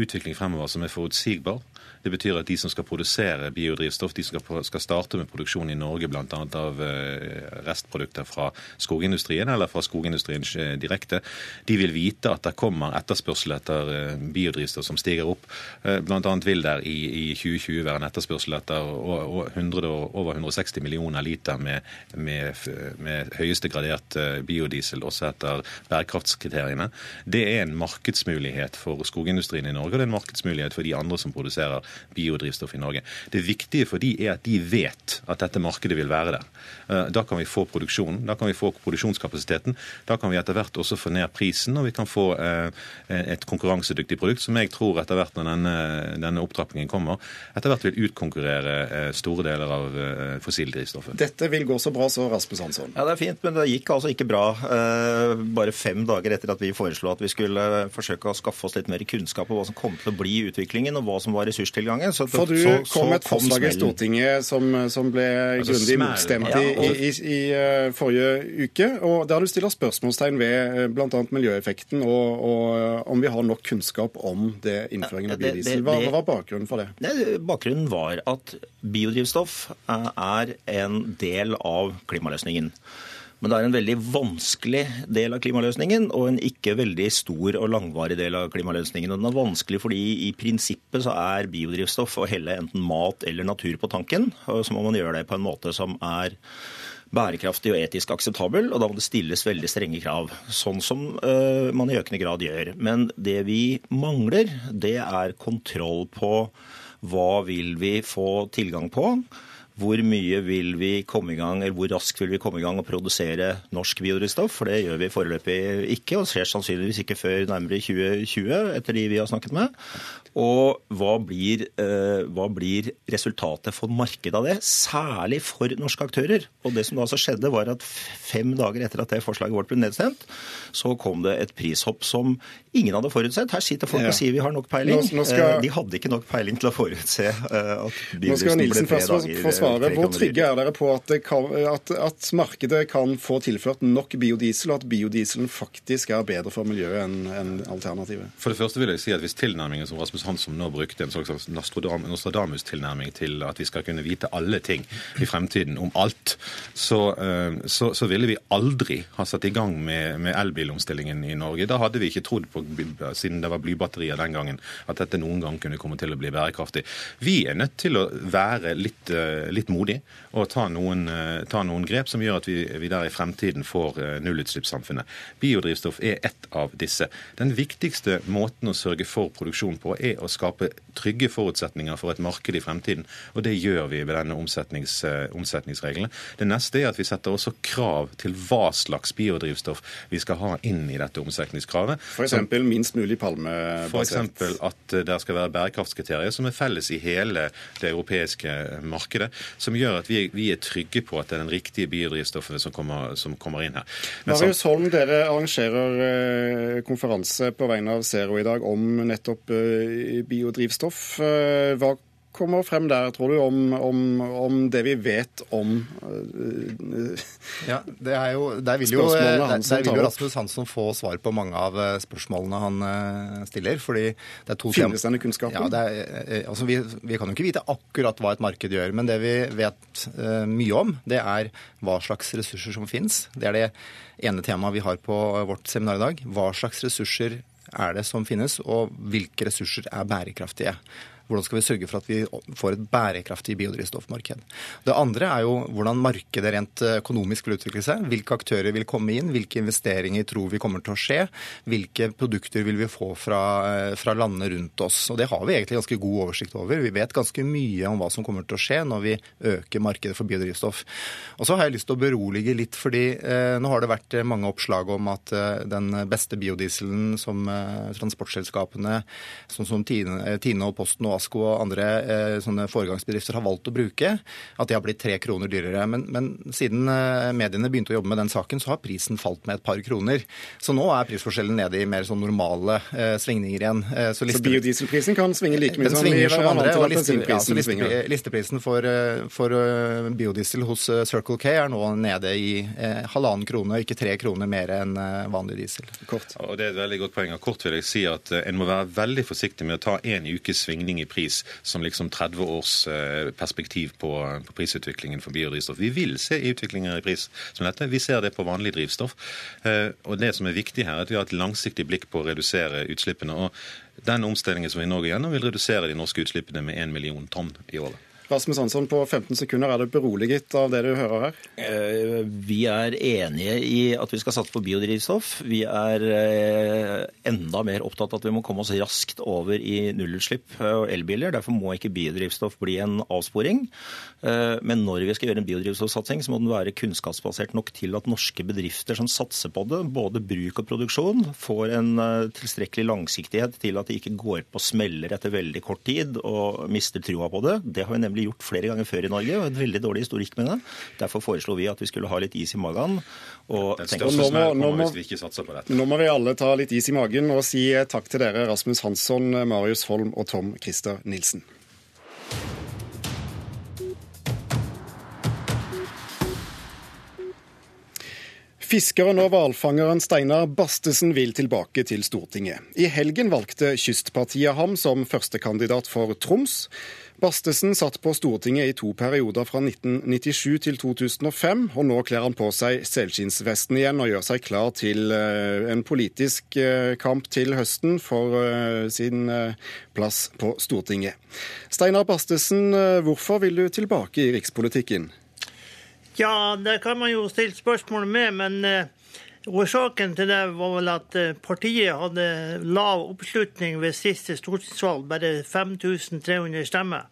utvikling fremover som er forutsigbar. Det betyr at de som skal produsere biodrivstoff, de som skal starte med produksjon i Norge bl.a. av eh, restprodukter fra skogindustrien eller fra skogindustrien direkte, de vil vite at det kommer etterspørsel etter eh, biodrivstoff som stiger opp. Eh, bl.a. vil der i 2020 være en etterspørsel etter over 160 millioner liter med, med, med høyeste gradert biodiesel, også etter bærekraftskriteriene. Det er en markedsmulighet for skogindustrien i Norge, og det er en markedsmulighet for de andre som produserer biodrivstoff i Norge. Det viktige for de er at de vet at dette markedet vil være der. Eh, da kan vi få produksjonen, da kan vi få produksjonskapasiteten. Da kan vi etter hvert også få ned prisen, og vi kan få eh, et konkurransedyktig produkt som jeg tror etter hvert når denne, denne opptrappingen kommer, etter hvert vil utkonkurrere eh, store deler av fossildrivstoffet. Dette vil gå så bra så, Rasmus Hansson? Ja, det er fint, men det gikk altså ikke bra. Bare fem dager etter at vi foreslo at vi skulle forsøke å skaffe oss litt mer kunnskap om hva som kom til å bli utviklingen, og hva som var ressurstilgangen tilgangen. Så, For du så, kom med et forslag i Stortinget som, som ble altså, grundig motstemt ja, i, i, i, uh, forrige uke. og Der du stiller spørsmålstegn ved eh, bl.a. miljøeffekten og, og uh, om vi har nok kunnskap om det innføringen av biodiesel. Hva, hva var bakgrunnen for det? det? Bakgrunnen var at biodrivstoff er en del av klimaløsningen. Men det er en veldig vanskelig del av klimaløsningen, og en ikke veldig stor og langvarig del av klimaløsningen. Og den er vanskelig fordi i prinsippet så er biodrivstoff å helle enten mat eller natur på tanken. Og så må man gjøre det på en måte som er bærekraftig og etisk akseptabel, og da må det stilles veldig strenge krav. Sånn som uh, man i økende grad gjør. Men det vi mangler, det er kontroll på hva vil vi få tilgang på hvor mye vil vi komme i gang, eller hvor raskt vil vi komme i gang og produsere norsk biodrivstoff? For det gjør vi foreløpig ikke, og skjer sannsynligvis ikke før nærmere 2020, etter de vi har snakket med. Og hva blir, eh, hva blir resultatet for markedet av det, særlig for norske aktører? Og det som da altså skjedde, var at fem dager etter at det forslaget vårt ble nedstemt, så kom det et prishopp som ingen hadde forutsett. Her sitter folk ja. og sier vi har nok peiling. Nå, nå skal... Eh, de hadde ikke nok peiling til å forutse eh, at biodrivstoff ble tre dager forsvare. Hvor trygge er dere på at, kan, at, at, markedet kan få tilført nok biodiesel, og at biodieselen faktisk er bedre for miljøet enn en alternativet? For det første vil jeg si at Hvis tilnærmingen som Rasmus Hansson nå brukte, en slags Nostradamus-tilnærming til at vi skal kunne vite alle ting i fremtiden om alt, så, eh, så, så ville vi aldri ha satt i gang med, med elbilomstillingen i Norge. Da hadde vi ikke trodd på, siden det var blybatterier den gangen, at dette noen gang kunne komme til å bli bærekraftig. Vi er nødt til å være litt, eh, litt modig og ta noen, eh, ta noen, grep som gjør at vi, vi der i fremtiden får nullutslippssamfunnet. Biodrivstoff er ett av disse. Den viktigste måten å sørge for produksjon på er å skape trygge forutsetninger for et marked i fremtiden. Og det gjør vi ved denne omsetnings, omsetningsreglene. Det neste er at vi setter også krav til hva slags biodrivstoff vi skal ha inn i dette omsetningskravet. F.eks. minst mulig palmebasert? F.eks. at det skal være bærekraftskriterier som er felles i hele det europeiske markedet, som gjør at vi, vi er trygge på at det er den riktige biodrivstoffene som kommer, som kommer inn her. Marius Holm, dere arrangerer eh, konferanse på vegne av Zero i dag om nettopp eh, biodrivstoff. Eh, hva kommer frem der, tror du, om, om, om det vi vet om uh, Ja, det er jo, Der vil jo, der, der vil jo Rasmus Hansson få svar på mange av eh, spørsmålene han stiller. fordi det er to Finnes denne kunnskapen? Ja, er, altså vi, vi, kan jo ikke vite akkurat hva et marked gjør. Men det vi vet uh, mye om, det er hva slags ressurser som finnes. Det er det ene temaet vi har på vårt seminar i dag. Hva slags ressurser er det som finnes, og hvilke ressurser er bærekraftige. Hvordan skal vi sørge for at vi får et bærekraftig biodrivstoffmarked? Det andre er jo hvordan markedet rent økonomisk vil utvikle seg. Hvilke aktører vil komme inn? Hvilke investeringer tror vi kommer til å skje? Hvilke produkter vil vi få fra, fra landene rundt oss? Og Det har vi egentlig ganske god oversikt over. Vi vet ganske mye om hva som kommer til å skje når vi øker markedet for biodrivstoff. Og så har jeg lyst til å berolige litt, fordi eh, nå har det vært mange oppslag om at eh, den beste biodieselen som eh, transportselskapene, sånn som Tine, Tine og Posten og Wasco og andre eh, sånne foregangsbedrifter har valgt å bruke, at de har blitt tre kroner dyrere. Men, men siden eh, mediene begynte å jobbe med den saken, så har prisen falt med et par kroner. Så nå er prisforskjellen nede i mer sånn normale eh, svingninger igjen. Eh, så, liste... så, biodieselprisen kan svinge like mye som, som andre, og liste, ja, liste, listeprisen for, eh, for uh, biodiesel hos uh, Circle K er nå nede i eh, halvannen krone, ikke tre kroner mer enn vanlig diesel. Kort. Og det er et veldig godt poeng. Kort vil jeg si at en må være veldig forsiktig med å ta en ukes svingning i pris som liksom 30 års eh, perspektiv på, på prisutviklingen for biodrivstoff. Vi vil se utviklinger i pris som dette. Vi ser det på vanlig drivstoff. Eh, og det som er viktig her, er at vi har et langsiktig blikk på å redusere utslippene. og den omstillingen som vi nå går gjennom, vil redusere de norske utslippene med 1 million tonn i året. Rasmus Hansson, på 15 sekunder, er du beroliget av det du hører her? Eh, vi er enige i at vi skal satse på biodrivstoff. Vi er eh, enda mer opptatt av at vi må komme oss raskt over i nullutslipp og elbiler. Derfor må ikke biodrivstoff bli en avsporing. Eh, men når vi skal gjøre en biodrivstoffsatsing, så må den være kunnskapsbasert nok til at norske bedrifter som satser på det, både bruk og produksjon, får en tilstrekkelig langsiktighet til at de ikke går på smeller etter veldig kort tid og mister trua på det. Det har vi nemlig nemlig gjort flere ganger før i Norge, og en veldig dårlig historikk med det. Derfor foreslo vi at vi skulle ha litt is i magen. Og tenke nå, må, nå, må, nå må vi alle ta litt is i magen og si takk til dere, Rasmus Hansson, Marius Holm og Tom Christer Nilsen. Fiskeren og hvalfangeren Steinar Bastesen vil tilbake til Stortinget. I helgen valgte Kystpartiet ham som førstekandidat for Troms. Bastesen satt på Stortinget i to perioder fra 1997 til 2005, og nå kler han på seg selskinnsvesten igjen og gjør seg klar til eh, en politisk eh, kamp til høsten for eh, sin plass på Stortinget. Steinar Bastesen, hvorfor vil du tilbake i rikspolitikken? Ja, det kan man jo stille spørsmål med, men Årsaken til det var vel at eh, partiet hadde lav oppslutning ved siste stortingsvalg, bare 5300 stemmer.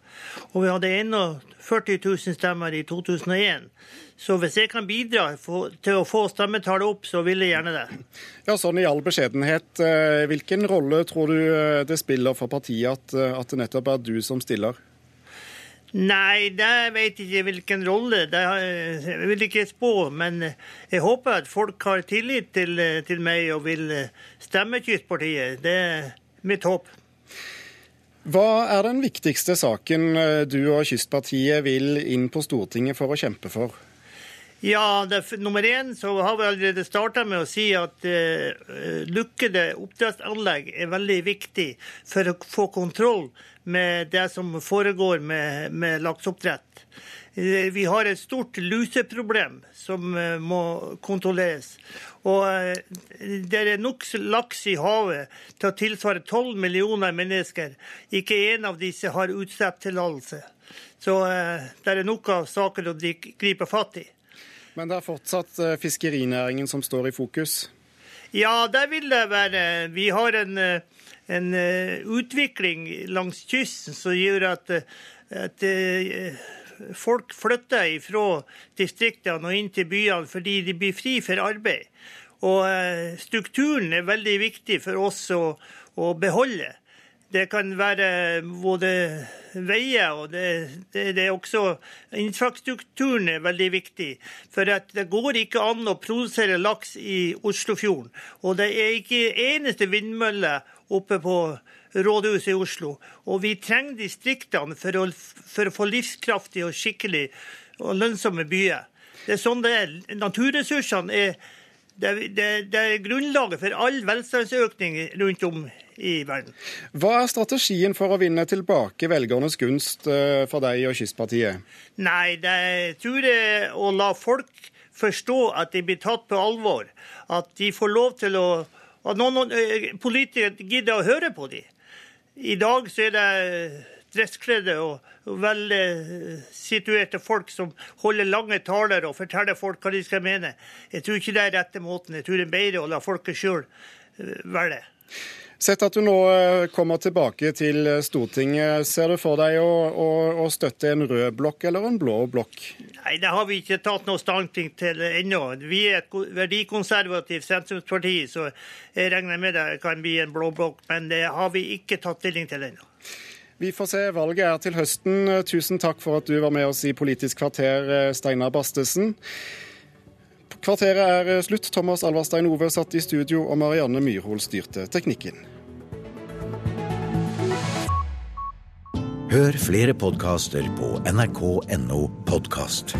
Og vi hadde 41 000 stemmer i 2001. Så hvis jeg kan bidra til å få stemmetallet opp, så vil jeg gjerne det. Ja, sånn i all beskjedenhet, eh, hvilken rolle tror du eh, det spiller for partiet at, det nettopp er du som stiller? Nei, det jeg ikke hvilken rolle. Det jeg vil ikke spå. Men jeg håper at folk har tillit til, til meg og vil stemme Kystpartiet. Det er mitt håp. Hva er den viktigste saken du og Kystpartiet vil inn på Stortinget for å kjempe for? Ja, det, Nummer én så har vi allerede starta med å si at uh, lukkede oppdrettsanlegg er veldig viktig for å få kontroll med det som foregår med, med lakseoppdrett. Vi har et stort luseproblem som eh, må kontrolleres. Og eh, det er nok laks i havet til å tilsvare 12 millioner mennesker. Ikke én av disse har utslippstillatelse. Så eh, det er nok av saker å gripe fatt i. Men det er fortsatt fiskerinæringen som står i fokus? Ja, det vil det være. Vi har en en eh, utvikling langs kysten som gjør at, at eh, folk flytter fra distriktene og inn til byene fordi de blir fri for arbeid. Og eh, strukturen er veldig viktig for oss å, å beholde. Det kan være både veier og det, det, det, er også Infrastrukturen er veldig viktig. For det går ikke an å produsere laks i Oslofjorden. Og det er ikke eneste vindmølle oppe på rådhuset i Oslo. Og vi trenger distriktene for å, for å få livskraftige og skikkelig og lønnsomme byer. Det er sånn det er. Naturressursene er det, det, det er grunnlaget for all velstandsøkning rundt om i verden. Hva er strategien for å vinne tilbake velgernes gunst eh, for deg og Kystpartiet? Nei, det tror jeg å la folk forstå at de blir tatt på alvor. At de får lov til å at noen, noen eh, politikere gidder å høre på dem. I dag så er det dresskledde og velsituerte folk som holder lange taler og forteller folk hva de skal mene. Jeg tror ikke det er rette måten. Jeg tror det er bedre å la folket sjøl eh, velge. Sett at du nå eh, kommer tilbake til Stortinget, ser du for deg å, å, å støtte en rød blokk eller en blå blokk? Nei, det har vi ikke tatt noe standpunkt til ennå. Vi er et verdikonservativt sentrumsparti, så jeg regner med det kan bli en blå blokk. Men det har vi ikke tatt stilling til ennå. Vi får se. Valget er til høsten. Tusen takk for at du var med oss i Politisk kvarter, eh, Steinar Bastesen. Kvarteret er slutt. Thomas Alverstein Ove satt i studio, og Marianne Myrhol styrte teknikken. Hør flere podkaster på nrk.no podkast.